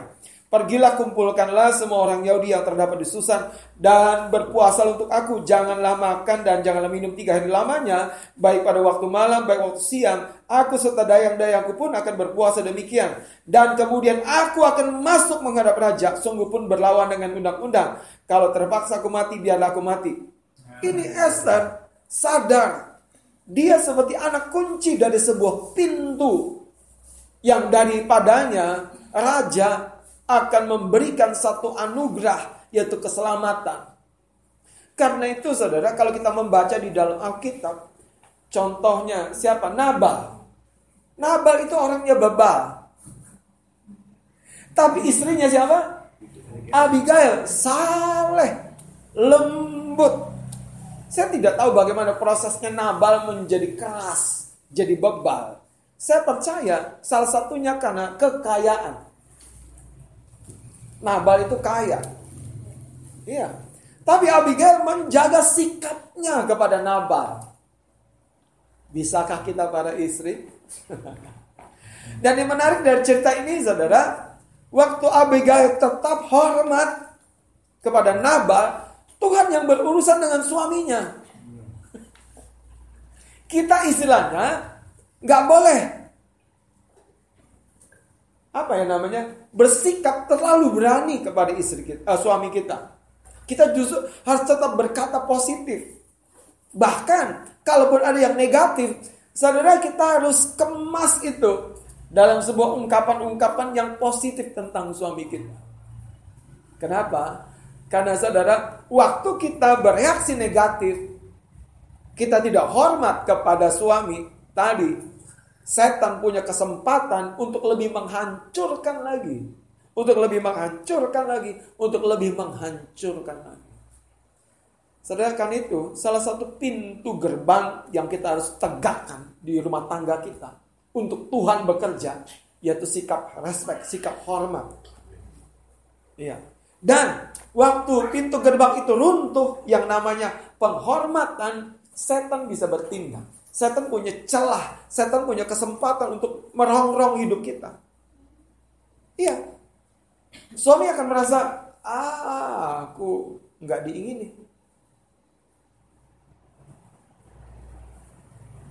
Pergilah kumpulkanlah semua orang Yahudi yang terdapat di Susan dan berpuasa untuk aku. Janganlah makan dan janganlah minum tiga hari lamanya, baik pada waktu malam, baik waktu siang. Aku serta dayang-dayangku pun akan berpuasa demikian. Dan kemudian aku akan masuk menghadap raja, sungguh pun berlawan dengan undang-undang. Kalau terpaksa aku mati, biarlah aku mati. Ini Esther sadar. Dia seperti anak kunci dari sebuah pintu yang daripadanya raja akan memberikan satu anugerah yaitu keselamatan. Karena itu saudara kalau kita membaca di dalam Alkitab contohnya siapa? Nabal. Nabal itu orangnya bebal. Tapi istrinya siapa? Abigail, saleh, lembut. Saya tidak tahu bagaimana prosesnya Nabal menjadi keras, jadi bebal. Saya percaya salah satunya karena kekayaan. Nabal itu kaya. Iya. Tapi Abigail menjaga sikapnya kepada Nabal. Bisakah kita para istri? Dan yang menarik dari cerita ini saudara, waktu Abigail tetap hormat kepada Nabal, Tuhan yang berurusan dengan suaminya. Kita istilahnya nggak boleh apa ya namanya bersikap terlalu berani kepada istri kita, uh, suami kita. Kita justru harus tetap berkata positif. Bahkan kalaupun ada yang negatif, saudara kita harus kemas itu dalam sebuah ungkapan-ungkapan yang positif tentang suami kita. Kenapa? Karena saudara, waktu kita bereaksi negatif, kita tidak hormat kepada suami tadi, setan punya kesempatan untuk lebih menghancurkan lagi. Untuk lebih menghancurkan lagi. Untuk lebih menghancurkan lagi. Sedangkan itu salah satu pintu gerbang yang kita harus tegakkan di rumah tangga kita. Untuk Tuhan bekerja. Yaitu sikap respect, sikap hormat. Iya. Dan waktu pintu gerbang itu runtuh yang namanya penghormatan, setan bisa bertindak. Setan punya celah, setan punya kesempatan untuk merongrong hidup kita. Iya. Suami akan merasa, ah, aku nggak diingini.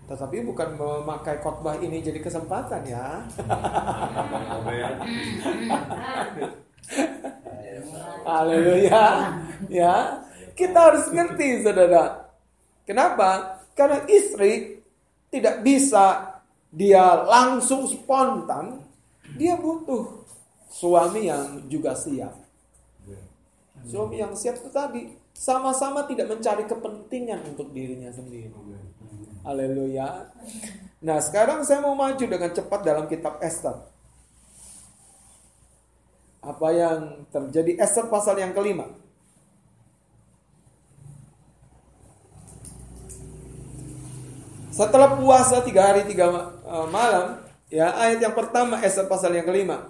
Tetapi bukan memakai khotbah ini jadi kesempatan ya. Haleluya. Ya. Kita harus ngerti Saudara. Kenapa? Karena istri tidak bisa dia langsung spontan, dia butuh suami yang juga siap. Suami yang siap itu tadi Sama-sama tidak mencari kepentingan untuk dirinya sendiri. Haleluya. Nah, sekarang saya mau maju dengan cepat dalam kitab Esther. Apa yang terjadi Esther pasal yang kelima. Setelah puasa tiga hari tiga eh, malam, ya ayat yang pertama Esther pasal yang kelima.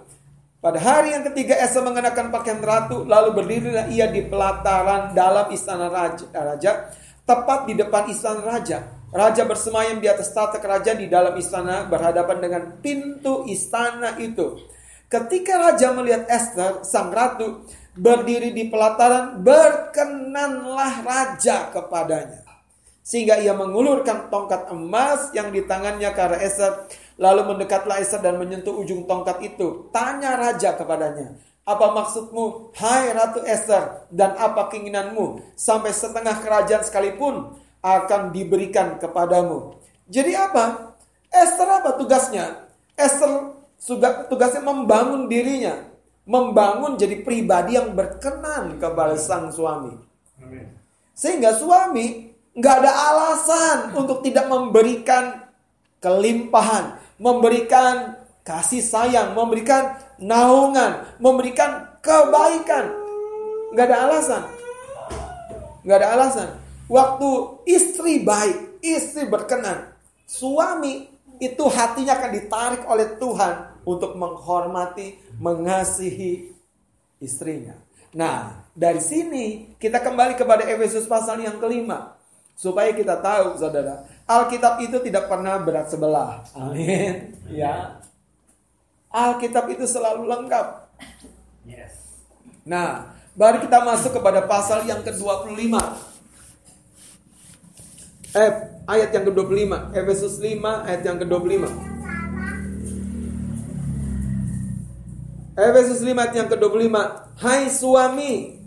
Pada hari yang ketiga Esther mengenakan pakaian ratu, lalu berdirilah ia di pelataran dalam istana raja, raja tepat di depan istana raja. Raja bersemayam di atas tata kerajaan di dalam istana berhadapan dengan pintu istana itu. Ketika raja melihat Esther, sang ratu, berdiri di pelataran, berkenanlah raja kepadanya sehingga ia mengulurkan tongkat emas yang di tangannya ke arah Esther. Lalu mendekatlah Esther dan menyentuh ujung tongkat itu. Tanya raja kepadanya, apa maksudmu, hai Ratu Esther, dan apa keinginanmu? Sampai setengah kerajaan sekalipun akan diberikan kepadamu. Jadi apa? Esther apa tugasnya? Esther tugasnya membangun dirinya. Membangun jadi pribadi yang berkenan kepada sang suami. Sehingga suami nggak ada alasan untuk tidak memberikan kelimpahan, memberikan kasih sayang, memberikan naungan, memberikan kebaikan. Nggak ada alasan. Nggak ada alasan. Waktu istri baik, istri berkenan, suami itu hatinya akan ditarik oleh Tuhan untuk menghormati, mengasihi istrinya. Nah, dari sini kita kembali kepada Efesus pasal yang kelima. Supaya kita tahu, saudara, Alkitab itu tidak pernah berat sebelah. Amin. Ya. Alkitab itu selalu lengkap. Yes. Nah, baru kita masuk kepada pasal yang ke-25. Eh, ayat yang ke-25. Efesus 5 ayat yang ke-25. Efesus 5 ayat yang ke-25. Hai suami,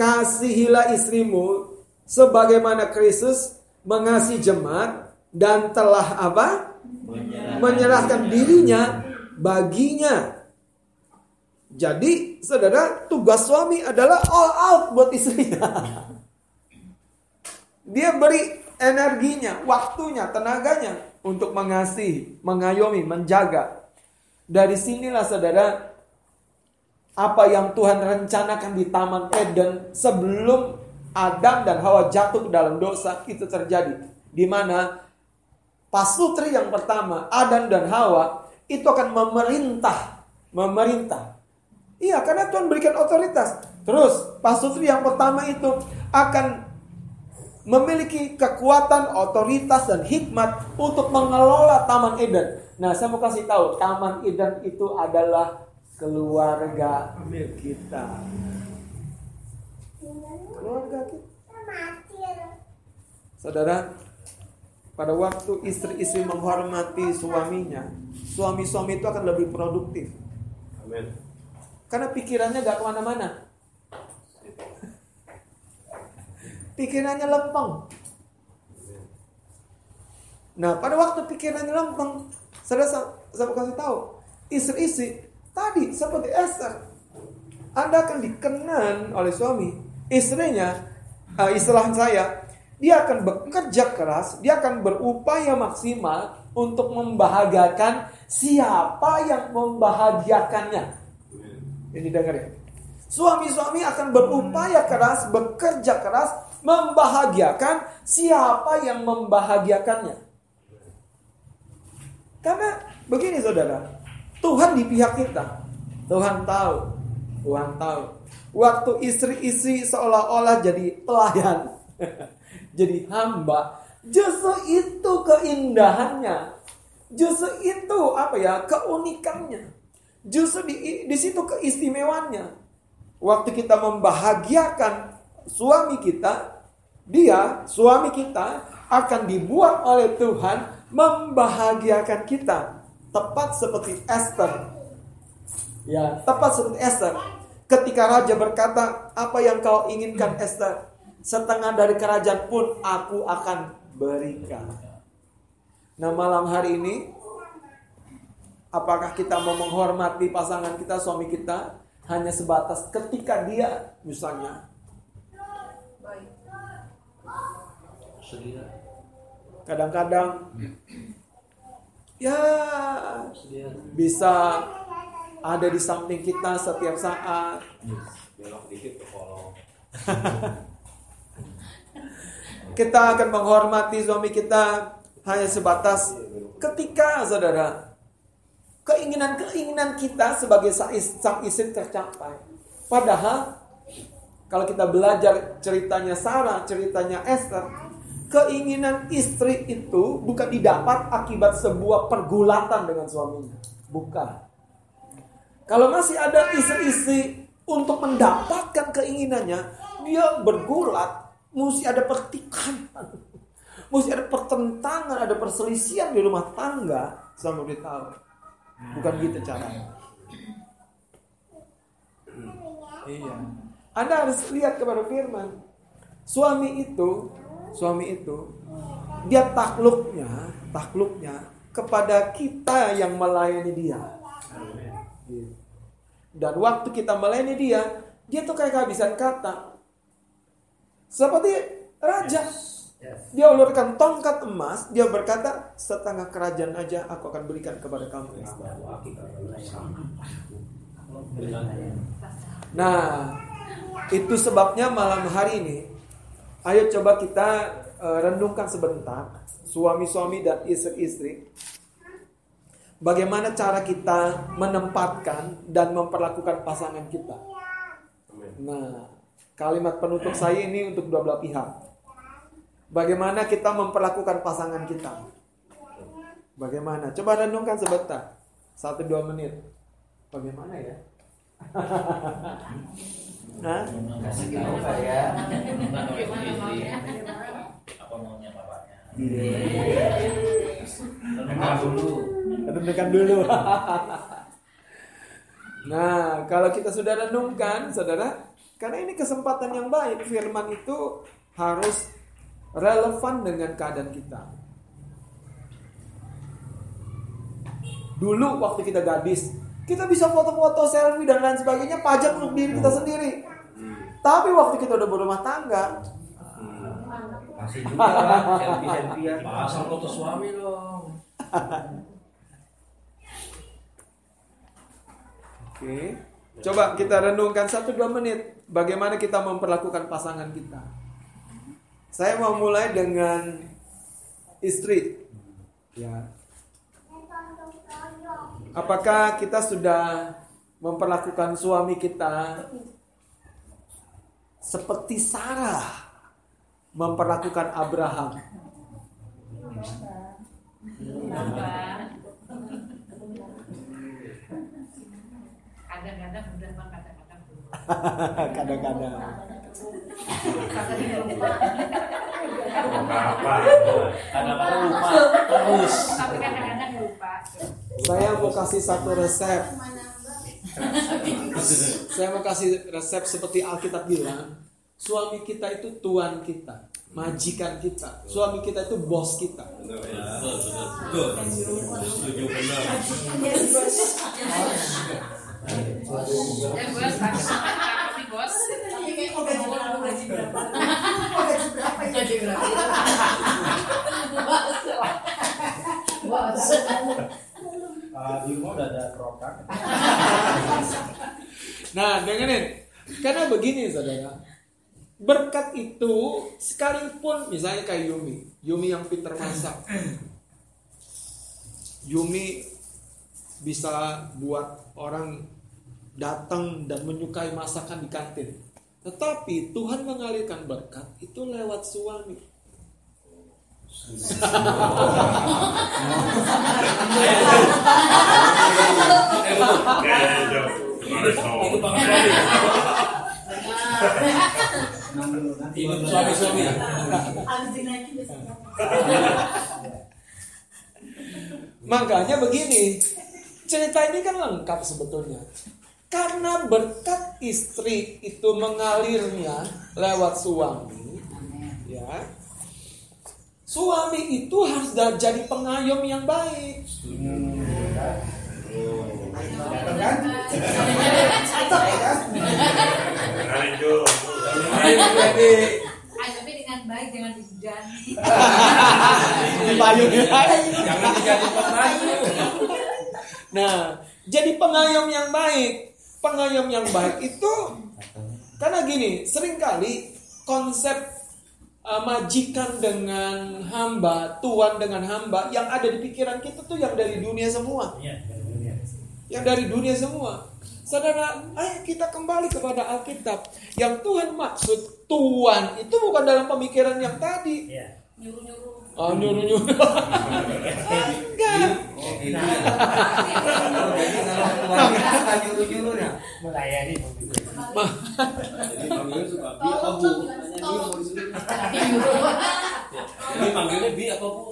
kasihilah istrimu sebagaimana Kristus mengasihi jemaat dan telah apa? Menyerahkan, Menyerahkan dirinya baginya. Jadi, saudara, tugas suami adalah all out buat istrinya. Dia beri energinya, waktunya, tenaganya untuk mengasihi, mengayomi, menjaga. Dari sinilah saudara, apa yang Tuhan rencanakan di Taman Eden sebelum Adam dan Hawa jatuh ke dalam dosa itu terjadi. Di mana pasutri yang pertama, Adam dan Hawa, itu akan memerintah. Memerintah. Iya, karena Tuhan berikan otoritas. Terus, pasutri yang pertama itu akan memiliki kekuatan, otoritas, dan hikmat untuk mengelola Taman Eden. Nah, saya mau kasih tahu, Taman Eden itu adalah keluarga kita. Keluarga kita. Saudara, pada waktu istri-istri menghormati suaminya, suami-suami itu akan lebih produktif. Amin. Karena pikirannya gak ke mana-mana. Pikirannya lempeng. Nah, pada waktu pikirannya lempeng, saya, saya kasih tahu, istri-istri tadi seperti Esther, Anda akan dikenan oleh suami. Istrinya, uh, istilah saya, dia akan bekerja keras, dia akan berupaya maksimal untuk membahagiakan siapa yang membahagiakannya. Ini dengar ya. Suami-suami akan berupaya keras, bekerja keras, membahagiakan siapa yang membahagiakannya. Karena begini saudara, Tuhan di pihak kita. Tuhan tahu, Tuhan tahu. Waktu istri-istri seolah-olah jadi pelayan, jadi hamba, justru itu keindahannya. Justru itu apa ya keunikannya. Justru di, di situ keistimewaannya. Waktu kita membahagiakan suami kita, dia suami kita akan dibuat oleh Tuhan membahagiakan kita. Tepat seperti Esther. Ya, tepat seperti Esther. Ketika raja berkata, "Apa yang kau inginkan, Esther? Setengah dari kerajaan pun aku akan berikan." Nah, malam hari ini apakah kita mau menghormati pasangan kita, suami kita hanya sebatas ketika dia misalnya. Kadang-kadang ya Sedih. bisa ada di samping kita setiap saat. Belok dikit ke kolong. Kita akan menghormati suami kita hanya sebatas ketika saudara keinginan-keinginan kita sebagai sang istri tercapai. Padahal kalau kita belajar ceritanya Sarah, ceritanya Esther, keinginan istri itu bukan didapat akibat sebuah pergulatan dengan suaminya. Bukan. Kalau masih ada istri-istri untuk mendapatkan keinginannya, dia bergulat, mesti ada pertikaian, mesti ada pertentangan, ada perselisihan di rumah tangga. Sama beritahu, bukan gitu caranya. Iya. Anda harus lihat kepada firman. Suami itu, suami itu, dia takluknya, takluknya kepada kita yang melayani dia. Dan waktu kita melayani dia, dia tuh kayak kehabisan kata. Seperti raja. Dia ulurkan tongkat emas, dia berkata, setengah kerajaan aja aku akan berikan kepada kamu. Esther." Nah, itu sebabnya malam hari ini, ayo coba kita eh, renungkan sebentar, suami-suami dan istri-istri, bagaimana cara kita menempatkan dan memperlakukan pasangan kita. Nah, kalimat penutup saya ini untuk dua belah pihak. Bagaimana kita memperlakukan pasangan kita? Bagaimana? Coba renungkan sebentar, satu dua menit. Bagaimana ya? Hah? Kasih tahu saya. Apa maunya bapaknya? Dengar dulu. Renungkan dulu. nah, kalau kita sudah renungkan, saudara, karena ini kesempatan yang baik, firman itu harus relevan dengan keadaan kita. Dulu waktu kita gadis, kita bisa foto-foto, selfie dan lain sebagainya pajak untuk diri kita sendiri. Tapi waktu kita udah berumah tangga, Masih juga selfie-selfiean. Pasang foto suami dong. Oke. Coba kita renungkan 1-2 menit bagaimana kita memperlakukan pasangan kita. Saya mau mulai dengan istri. Ya. Apakah kita sudah memperlakukan suami kita seperti Sarah memperlakukan Abraham? Kadang-kadang udah bang, kadang-kadang belum. Kadang-kadang. Lupa. Kadang-kadang lupa terus. Tapi kadang-kadang lupa. Saya mau kasih satu resep. Saya mau kasih resep seperti Alkitab bilang, suami kita itu tuan kita, majikan kita. Suami kita itu bos kita. Betul, betul, betul. Setuju benar. Nah, dengerin. Karena begini, saudara. Berkat itu sekalipun misalnya kayak Yumi, Yumi yang pintar masak. Yumi bisa buat orang datang dan menyukai masakan di kantin. Tetapi Tuhan mengalirkan berkat itu lewat suami. Makanya begini, cerita ini kan lengkap sebetulnya. Karena berkat istri itu mengalirnya lewat suami, ya. Suami itu harus jadi pengayom yang baik. Kan? Dengan baik, jangan Jani. Payung. Jangan dijadi pembantu. Nah, jadi pengayom yang baik. Pengayom yang baik itu karena gini, sering kali konsep uh, majikan dengan hamba, tuan dengan hamba yang ada di pikiran kita tuh yang dari dunia semua. Iya, Yang dari dunia semua. Saudara, ayo kita kembali kepada Alkitab. Yang Tuhan maksud tuan itu bukan dalam pemikiran yang tadi. Iya. Nyuruh-nyuruh. Oh, nyuruh-nyuruh. Enggak. Oh, gitu ya. Oh, jadi kalau tuannya suka nyuruh-nyuruh ya. Melayani Jadi panggilnya suka bi apa bu? Tanya dia mau disuruh. Jadi panggilnya bi apa bu?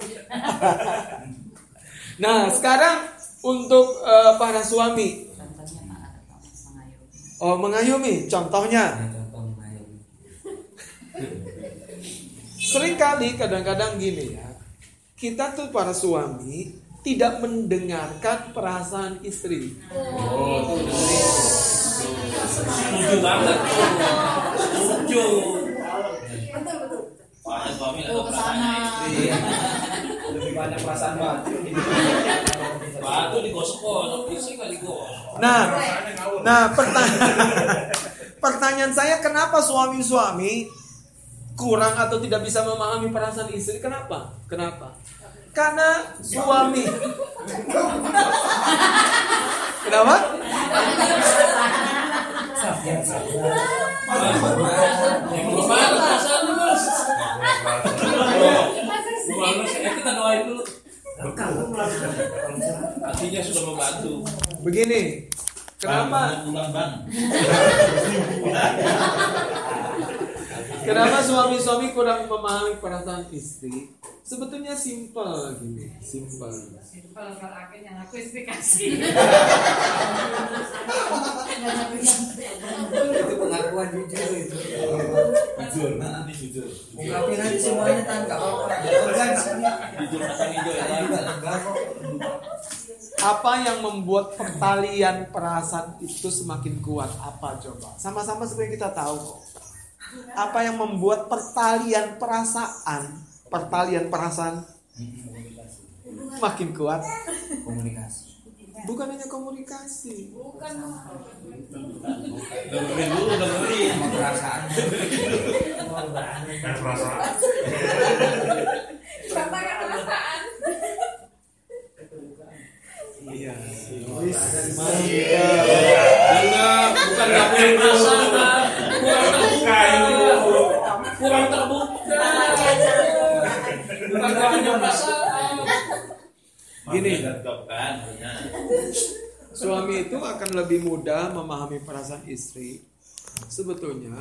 Nah, sekarang untuk eh, para suami, oh mengayomi, contohnya contoh mengayomi. Sering kali kadang-kadang gini ya, kita tuh para suami tidak mendengarkan perasaan istri. Oh. Setuju banget. Setuju. Betul betul. Soalnya suami ada perasaannya ke sana. istri. Lebih banyak perasaan batu. Batu digosok-gosok, istri nggak digosok. Nah, nah pertanyaan pertanyaan saya kenapa suami-suami kurang atau tidak bisa memahami perasaan istri? Kenapa? Kenapa? Karena suami Kenapa? Kita doain dulu. Artinya sudah membantu. Begini. Kenapa? Bulan ban. Kenapa suami-suami kurang memahami perasaan istri? Sebetulnya simpel gini, simpel. Kalau kalau aku yang aku ekspektasi. Itu pengakuan jujur itu. Jujur, ini jujur. Ungkapin aja semuanya tan nggak apa-apa. Jujur hijau ya. Saya juga lega kok. Apa yang membuat pertalian perasaan itu semakin kuat? Apa coba? Sama-sama sebenarnya kita tahu kok. Apa yang membuat pertalian perasaan, pertalian perasaan makin kuat? Komunikasi. Bukan hanya komunikasi. Bukan. Dengerin dulu, dengerin. Sama perasaan. Yang perasaan? Iya. Jangan, bukan nggak punya perasaan. Kurang terbuka. Kurang terbuka. Bukan perasaan. Gini. Suami itu akan lebih mudah memahami perasaan istri. Sebetulnya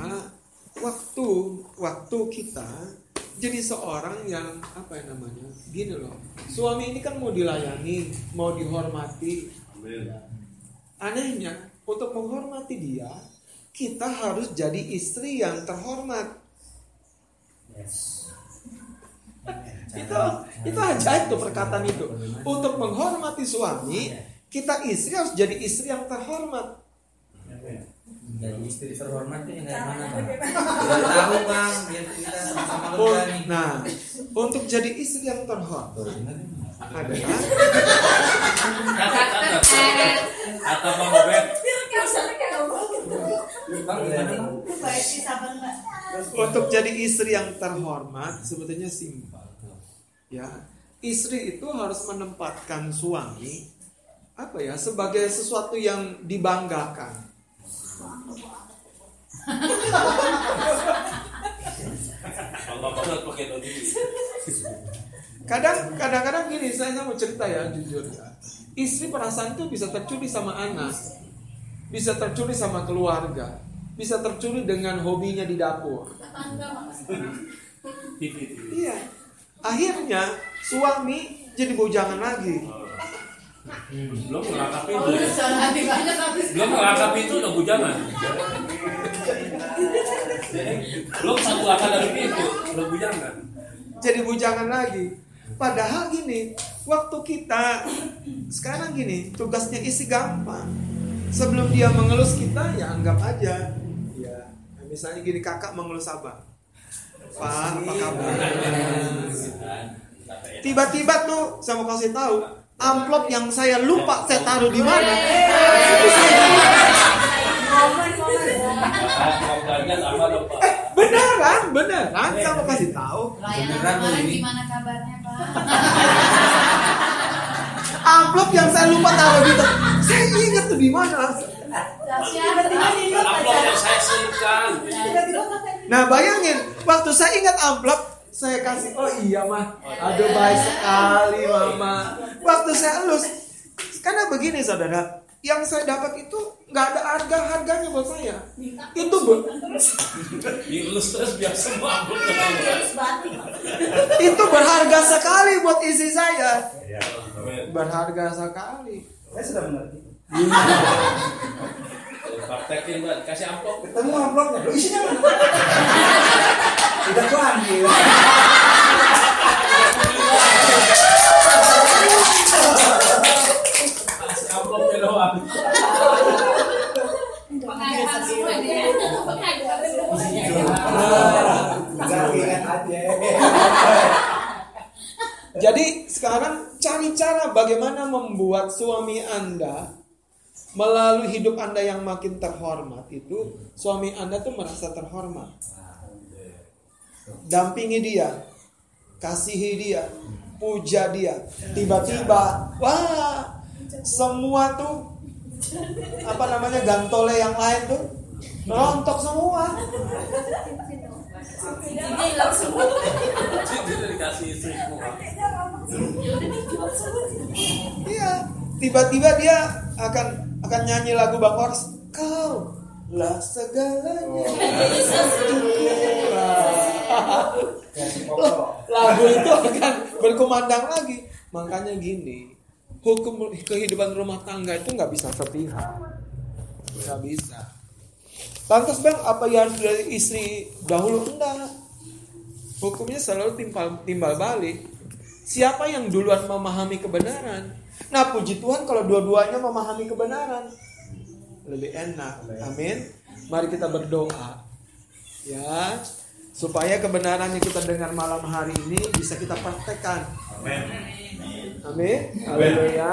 waktu waktu kita jadi seorang yang apa ya namanya? Gini loh. Suami ini kan mau dilayani, mau dihormati. Anehnya, untuk menghormati dia, kita harus jadi istri yang terhormat. Itu itu ajaib tuh perkataan itu. Untuk menghormati suami, kita istri harus jadi istri yang terhormat. Jadi istri terhormat itu yang mana bang? Tahu bang, biar kita sama-sama lega. Nah, untuk jadi istri yang terhormat adalah Atau Bang Obed untuk jadi istri yang terhormat sebetulnya simpel. Ya, istri itu harus menempatkan suami apa ya sebagai sesuatu yang dibanggakan. Kadang kadang-kadang gini saya mau cerita ya jujur ya. Istri perasaan itu bisa tercuri sama anak, bisa tercuri sama keluarga, bisa tercuri dengan hobinya di dapur. Iya. Akhirnya suami jadi bujangan lagi. Belum ngerangkap itu. Oh, banyak habis. Belum ngerangkap itu udah bujangan. Belum satu akal dari itu udah bujangan. Jadi bujangan lagi. Padahal gini, waktu kita sekarang gini, tugasnya isi gampang. Sebelum dia mengelus kita, ya anggap aja. Ya, misalnya gini kakak mengelus abang. Pak, apa kabar? Tiba-tiba tuh saya mau kasih tahu, amplop yang saya lupa saya taruh di mana. Itu saya Pak. beneran, beneran saya mau kasih tahu. Beneran gimana kabarnya Pak? Amplop yang saya lupa taruh di Saya ingat tuh di mana. Siapa Amplop yang saya selipkan. Nah bayangin, waktu saya ingat amplop, saya kasih, oh iya mah, aduh baik sekali mama. Waktu saya elus, karena begini saudara, yang saya dapat itu nggak ada harga harganya buat saya. Itu ber- Dielus terus biar semua amplop keluar. itu berharga sekali buat isi saya. Ya. Berharga sekali. Saya sudah mengerti. Praktekin Mbak, kasih amplop. Ketemu amplopnya, Loh, isinya mana? Sudah gua ambil. Kasih amplopnya doang. Jadi sekarang cari cara bagaimana membuat suami Anda melalui hidup Anda yang makin terhormat itu suami Anda tuh merasa terhormat. Dampingi dia, kasihi dia, puja dia. Tiba-tiba, wah, semua tuh apa namanya gantole yang lain tuh rontok semua. Iya, tiba-tiba dia akan akan nyanyi lagu Bang Horas. Kau lah segalanya. Loh, pokok. lagu itu akan berkumandang lagi. Makanya gini, hukum kehidupan rumah tangga itu nggak bisa sepihak, nggak bisa. Lantas bang, apa yang dari istri dahulu enggak? Hukumnya selalu timbal timbal balik. Siapa yang duluan memahami kebenaran? Nah puji Tuhan kalau dua-duanya memahami kebenaran lebih enak. Amin. Mari kita berdoa ya supaya kebenaran yang kita dengar malam hari ini bisa kita praktekkan. Amin. Haleluya.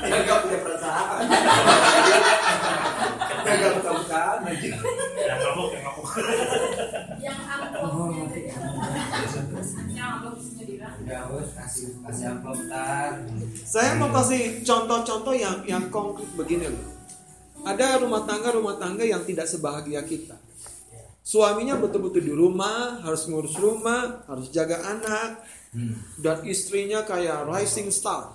Enggak punya perasaan. Enggak buka-bukaan. Yang. Yang sendiri. Udah bos kasih kasih amplop tar. Saya mau kasih contoh-contoh yang yang konkret begini loh. Ada rumah tangga rumah tangga yang tidak sebahagia kita. Suaminya betul-betul di rumah, harus ngurus rumah, harus jaga anak, dan istrinya kayak rising star,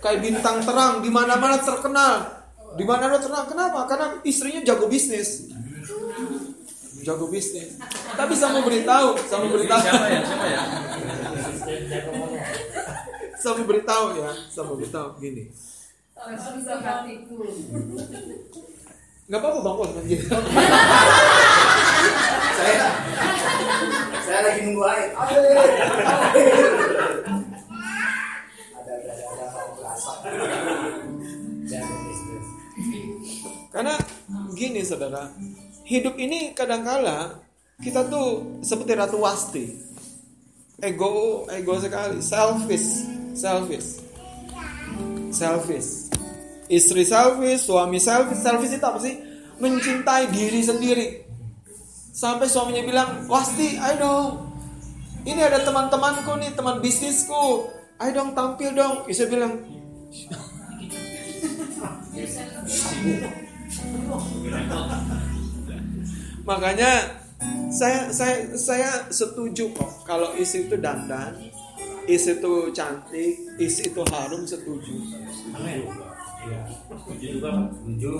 kayak bintang terang di mana-mana terkenal. Di mana-mana terkenal. Kenapa? Karena istrinya jago bisnis. Jago bisnis. Tapi saya mau beritahu, saya mau beritahu. Siapa ya? Siapa ya? Saya mau beritahu ya, saya mau beritahu gini. Nggak apa-apa bang nanti. Saya saya lagi nunggu air. Ada ada ada berasa. Karena gini saudara, hidup ini kadangkala kita tuh seperti ratu wasti. Ego, ego sekali, selfish, selfish, selfish. Istri selfish, suami selfish, selfish itu apa sih? Mencintai diri sendiri. Sampai suaminya bilang, Wasti, ayo dong. Ini ada teman-temanku nih, teman bisnisku. Ayo dong tampil dong. Istri bilang, Makanya saya saya saya setuju kok kalau istri itu dandan, istri itu cantik, istri itu harum setuju. Setuju.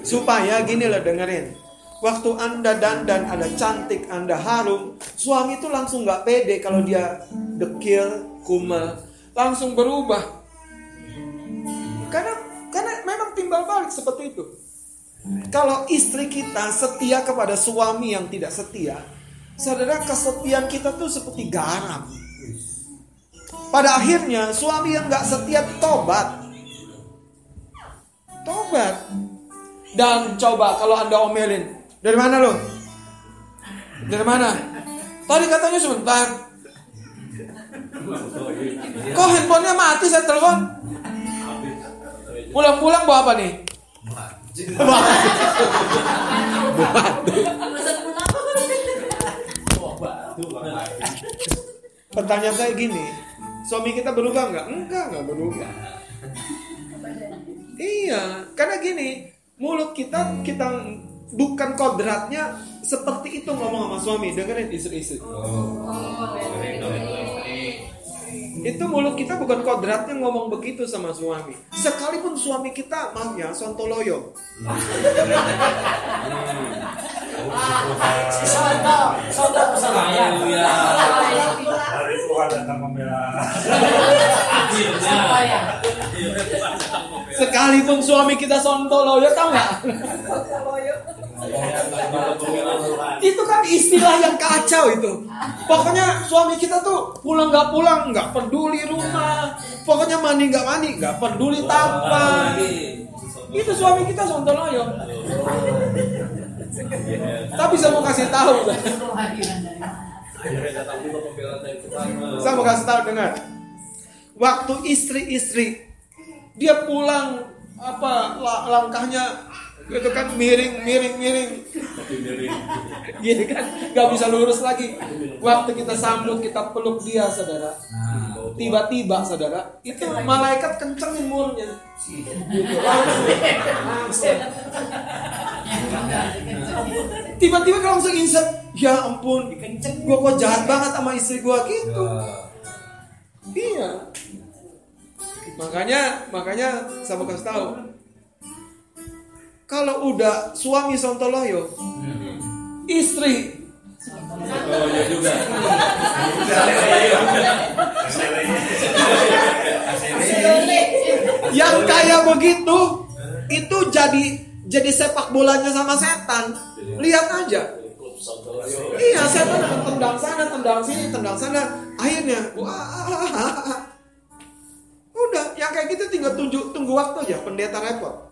Supaya gini loh dengerin. Waktu anda dandan, anda cantik, anda harum, suami itu langsung nggak pede kalau dia dekil, kumel, langsung berubah. Karena karena memang timbal balik seperti itu. Kalau istri kita setia kepada suami yang tidak setia, saudara kesetiaan kita tuh seperti garam. Pada akhirnya suami yang nggak setia tobat. Tobat. Dan coba kalau anda omelin, dari mana lo? Dari mana? Tadi katanya sebentar. Kok handphonenya mati saya telepon? Pulang-pulang bawa apa nih? Pertanyaan saya gini, suami kita berubah nggak? Enggak, nggak berubah. Iya, karena gini, mulut kita kita bukan kodratnya seperti itu ngomong sama suami. Dengerin istri-istri. Itu mulut kita bukan kodratnya ngomong begitu sama suami. Sekalipun suami kita, maaf ya, sontoloyo. Hari Tuhan datang membela. Sekalipun suami kita sontoloyo, tau nggak? Itu kan istilah yang kacau itu. Pokoknya suami kita tuh pulang nggak pulang, nggak peduli rumah. Pokoknya mandi nggak mandi, nggak peduli tampan. Itu suami kita sontoloyo. Tapi saya mau kasih tahu, saya mau kasih tahu dengar. Waktu istri-istri dia pulang apa la- langkahnya itu kan miring miring miring. Gini kan? Nggak bisa lurus lagi. Waktu kita sambut kita peluk dia saudara. Tiba-tiba saudara itu malaikat kencengin mulutnya. Gitu. Tiba-tiba kalau langsung insert ya ampun gua kok jahat banget sama istri gua gitu. Iya. Makanya makanya saya mau kasih tahu kalau udah suami sontoloyo istri. Iya juga. yang kayak begitu itu jadi jadi sepak bolanya sama setan. Lihat aja. Iya setan akan tendang sana tendang sini tendang sana. Akhirnya wah udah yang kayak gitu tinggal tunjuk tunggu waktu aja pendeta repot.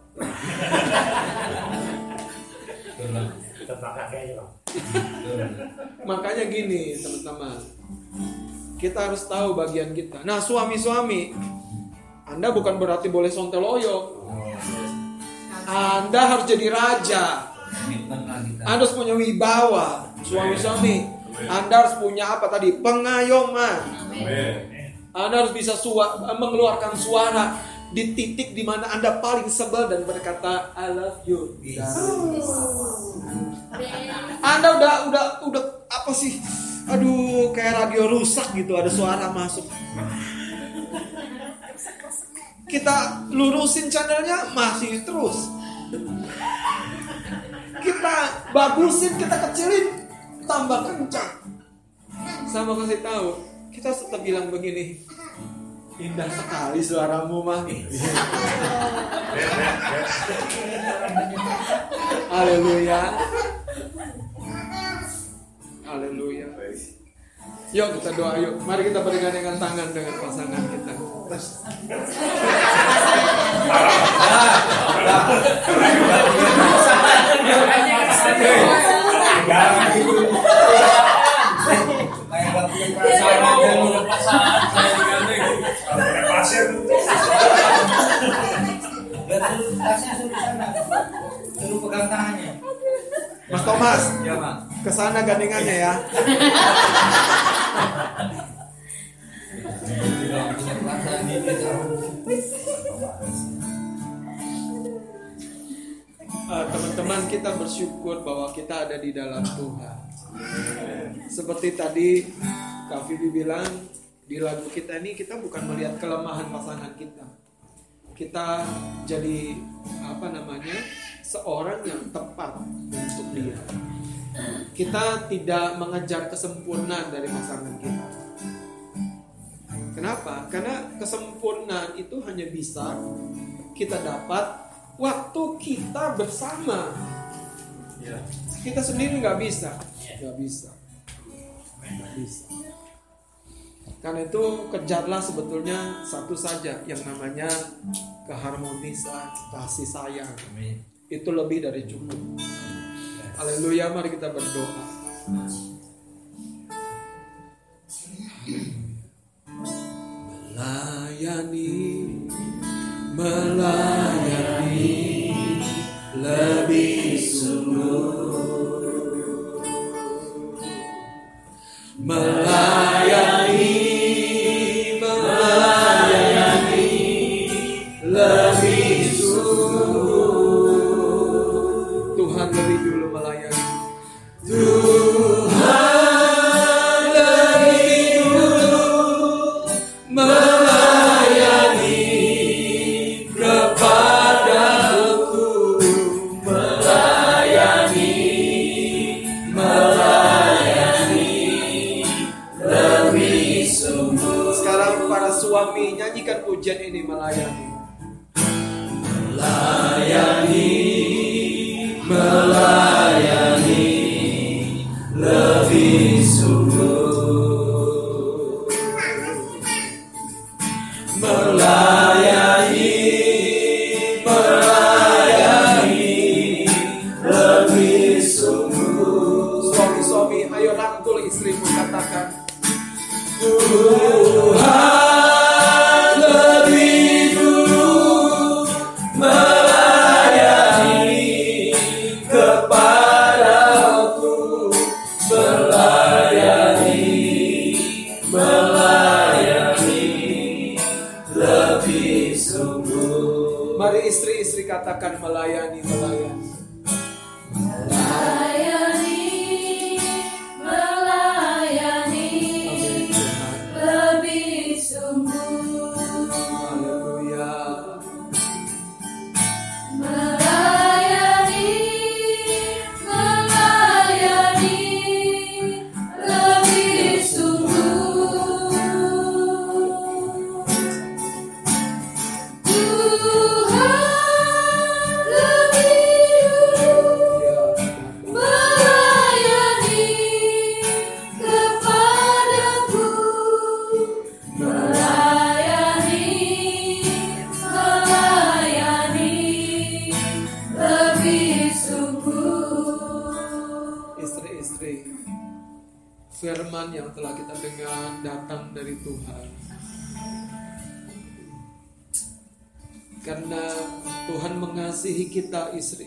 Makanya gini teman-teman. Kita harus tahu bagian kita. Nah suami-suami anda bukan berarti boleh sonteloyo anda harus jadi raja. Anda harus punya wibawa suami-suami. Anda harus punya apa tadi? Pengayoman. Anda harus bisa mengeluarkan suara di titik di mana anda paling sebel dan berkata I love you anda udah udah udah apa sih? Aduh, kayak radio rusak gitu, ada suara masuk. Kita lurusin channelnya masih terus. Kita bagusin, kita kecilin, tambah kencang. Sama kasih tahu, kita tetap bilang begini. Indah sekali suaramu mah. Haleluya. Haleluya. Yuk kita doa yuk. Mari kita bergandengan tangan dengan pasangan kita. Kayak Mas Thomas, Ya bang. ke sana gandengannya ya. Eh, Teman-teman kita bersyukur bahwa kita ada di dalam Tuhan. Seperti tadi Kak Vivi bilang di lagu kita ini kita bukan melihat kelemahan pasangan kita. Kita jadi apa namanya seorang yang tepat untuk dia. Kita tidak mengejar kesempurnaan dari pasangan kita. Kenapa? Karena kesempurnaan itu hanya bisa kita dapat waktu kita bersama. Kita sendiri nggak bisa, nggak bisa, nggak bisa. Karena itu kejarlah sebetulnya satu saja yang namanya keharmonisan, kasih sayang. Amin. Itu lebih dari cukup. Haleluya, mari kita berdoa. Melayani, melayani lebih sungguh. Melayani,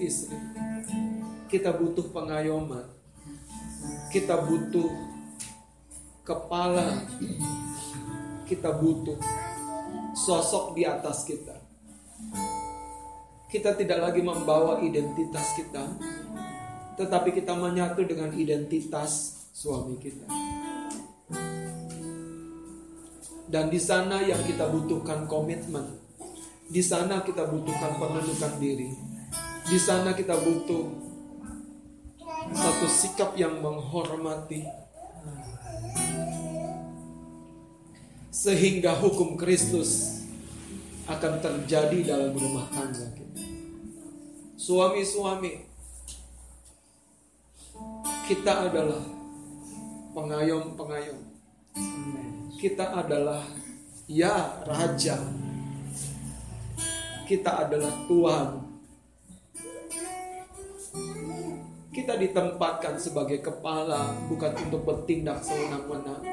istri-istri kita butuh pengayoman kita butuh kepala kita butuh sosok di atas kita kita tidak lagi membawa identitas kita tetapi kita menyatu dengan identitas suami kita. Dan di sana yang kita butuhkan komitmen. Di sana kita butuhkan penundukan diri. Di sana kita butuh satu sikap yang menghormati sehingga hukum Kristus akan terjadi dalam rumah tangga kita. Suami-suami, kita adalah pengayom-pengayom. Kita adalah ya raja. Kita adalah tuan. Kita ditempatkan sebagai kepala bukan untuk bertindak sewenang-wenang.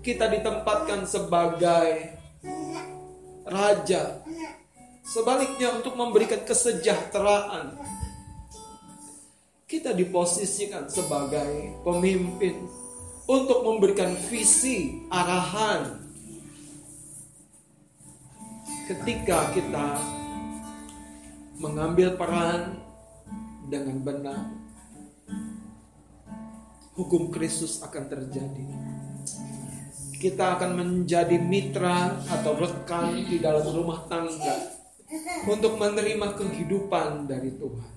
Kita ditempatkan sebagai raja. Sebaliknya untuk memberikan kesejahteraan kita diposisikan sebagai pemimpin untuk memberikan visi, arahan. Ketika kita mengambil peran dengan benar, hukum Kristus akan terjadi. Kita akan menjadi mitra atau rekan di dalam rumah tangga untuk menerima kehidupan dari Tuhan.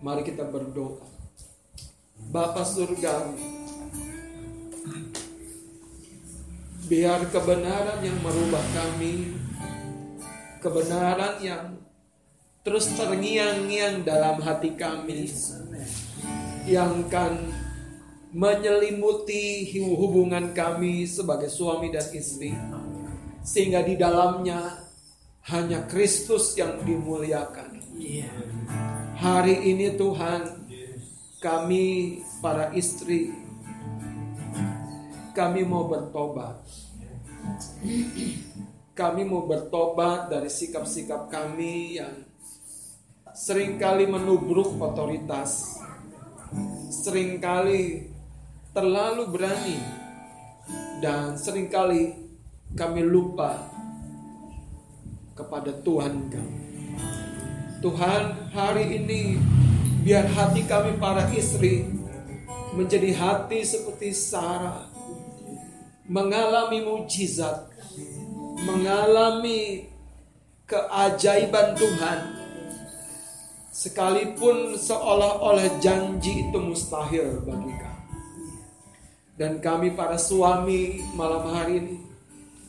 Mari kita berdoa. Bapa surga, biar kebenaran yang merubah kami, kebenaran yang terus terngiang-ngiang dalam hati kami, yang kan menyelimuti hubungan kami sebagai suami dan istri sehingga di dalamnya hanya Kristus yang dimuliakan. Hari ini Tuhan kami para istri kami mau bertobat. Kami mau bertobat dari sikap-sikap kami yang sering kali menubruk otoritas. Seringkali terlalu berani dan sering kali kami lupa kepada Tuhan kami. Tuhan, hari ini biar hati kami para istri menjadi hati seperti Sarah mengalami mujizat, mengalami keajaiban Tuhan sekalipun seolah-olah janji itu mustahil bagi kami. Dan kami para suami malam hari ini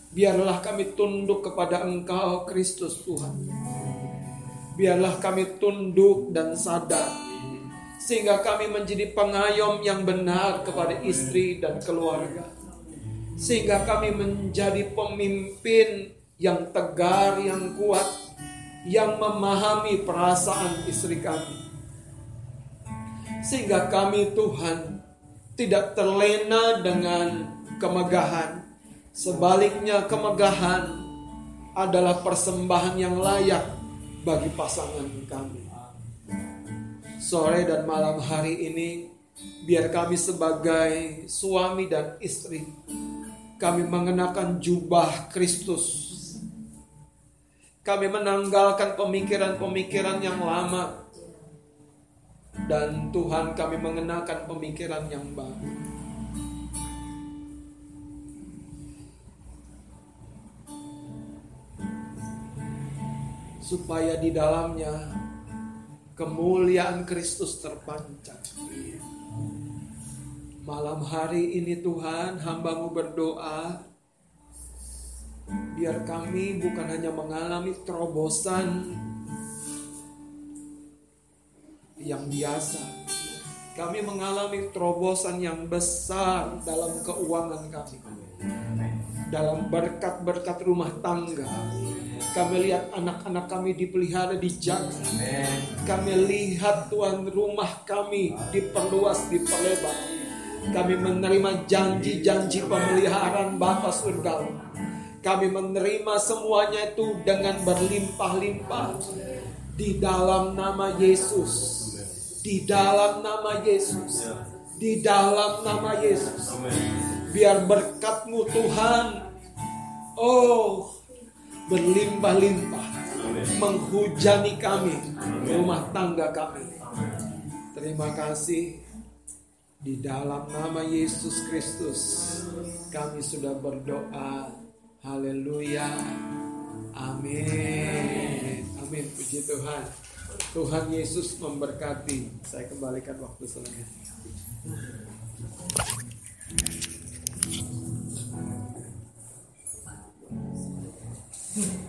biarlah kami tunduk kepada Engkau Kristus Tuhan. Biarlah kami tunduk dan sadar sehingga kami menjadi pengayom yang benar kepada istri dan keluarga. Sehingga kami menjadi pemimpin yang tegar, yang kuat, yang memahami perasaan istri kami. Sehingga kami Tuhan tidak terlena dengan kemegahan. Sebaliknya kemegahan adalah persembahan yang layak bagi pasangan kami. Sore dan malam hari ini biar kami sebagai suami dan istri kami mengenakan jubah Kristus. Kami menanggalkan pemikiran-pemikiran yang lama dan Tuhan kami mengenakan pemikiran yang baru. Supaya di dalamnya kemuliaan Kristus terpancar. Malam hari ini Tuhan hambamu berdoa Biar kami bukan hanya mengalami terobosan yang biasa Kami mengalami terobosan yang besar dalam keuangan kami Dalam berkat-berkat rumah tangga kami lihat anak-anak kami dipelihara dijaga. Kami lihat Tuhan rumah kami diperluas, diperlebar. Kami menerima janji-janji pemeliharaan Bapa Surgawi. Kami menerima semuanya itu dengan berlimpah-limpah di dalam nama Yesus. Di dalam nama Yesus. Di dalam nama Yesus. Biar berkatmu Tuhan. Oh, berlimpah-limpah menghujani kami, rumah tangga kami. Terima kasih di dalam nama Yesus Kristus kami sudah berdoa. Haleluya. Amin. Amin. Puji Tuhan. Tuhan Yesus memberkati. Saya kembalikan waktu selanjutnya. Hmm.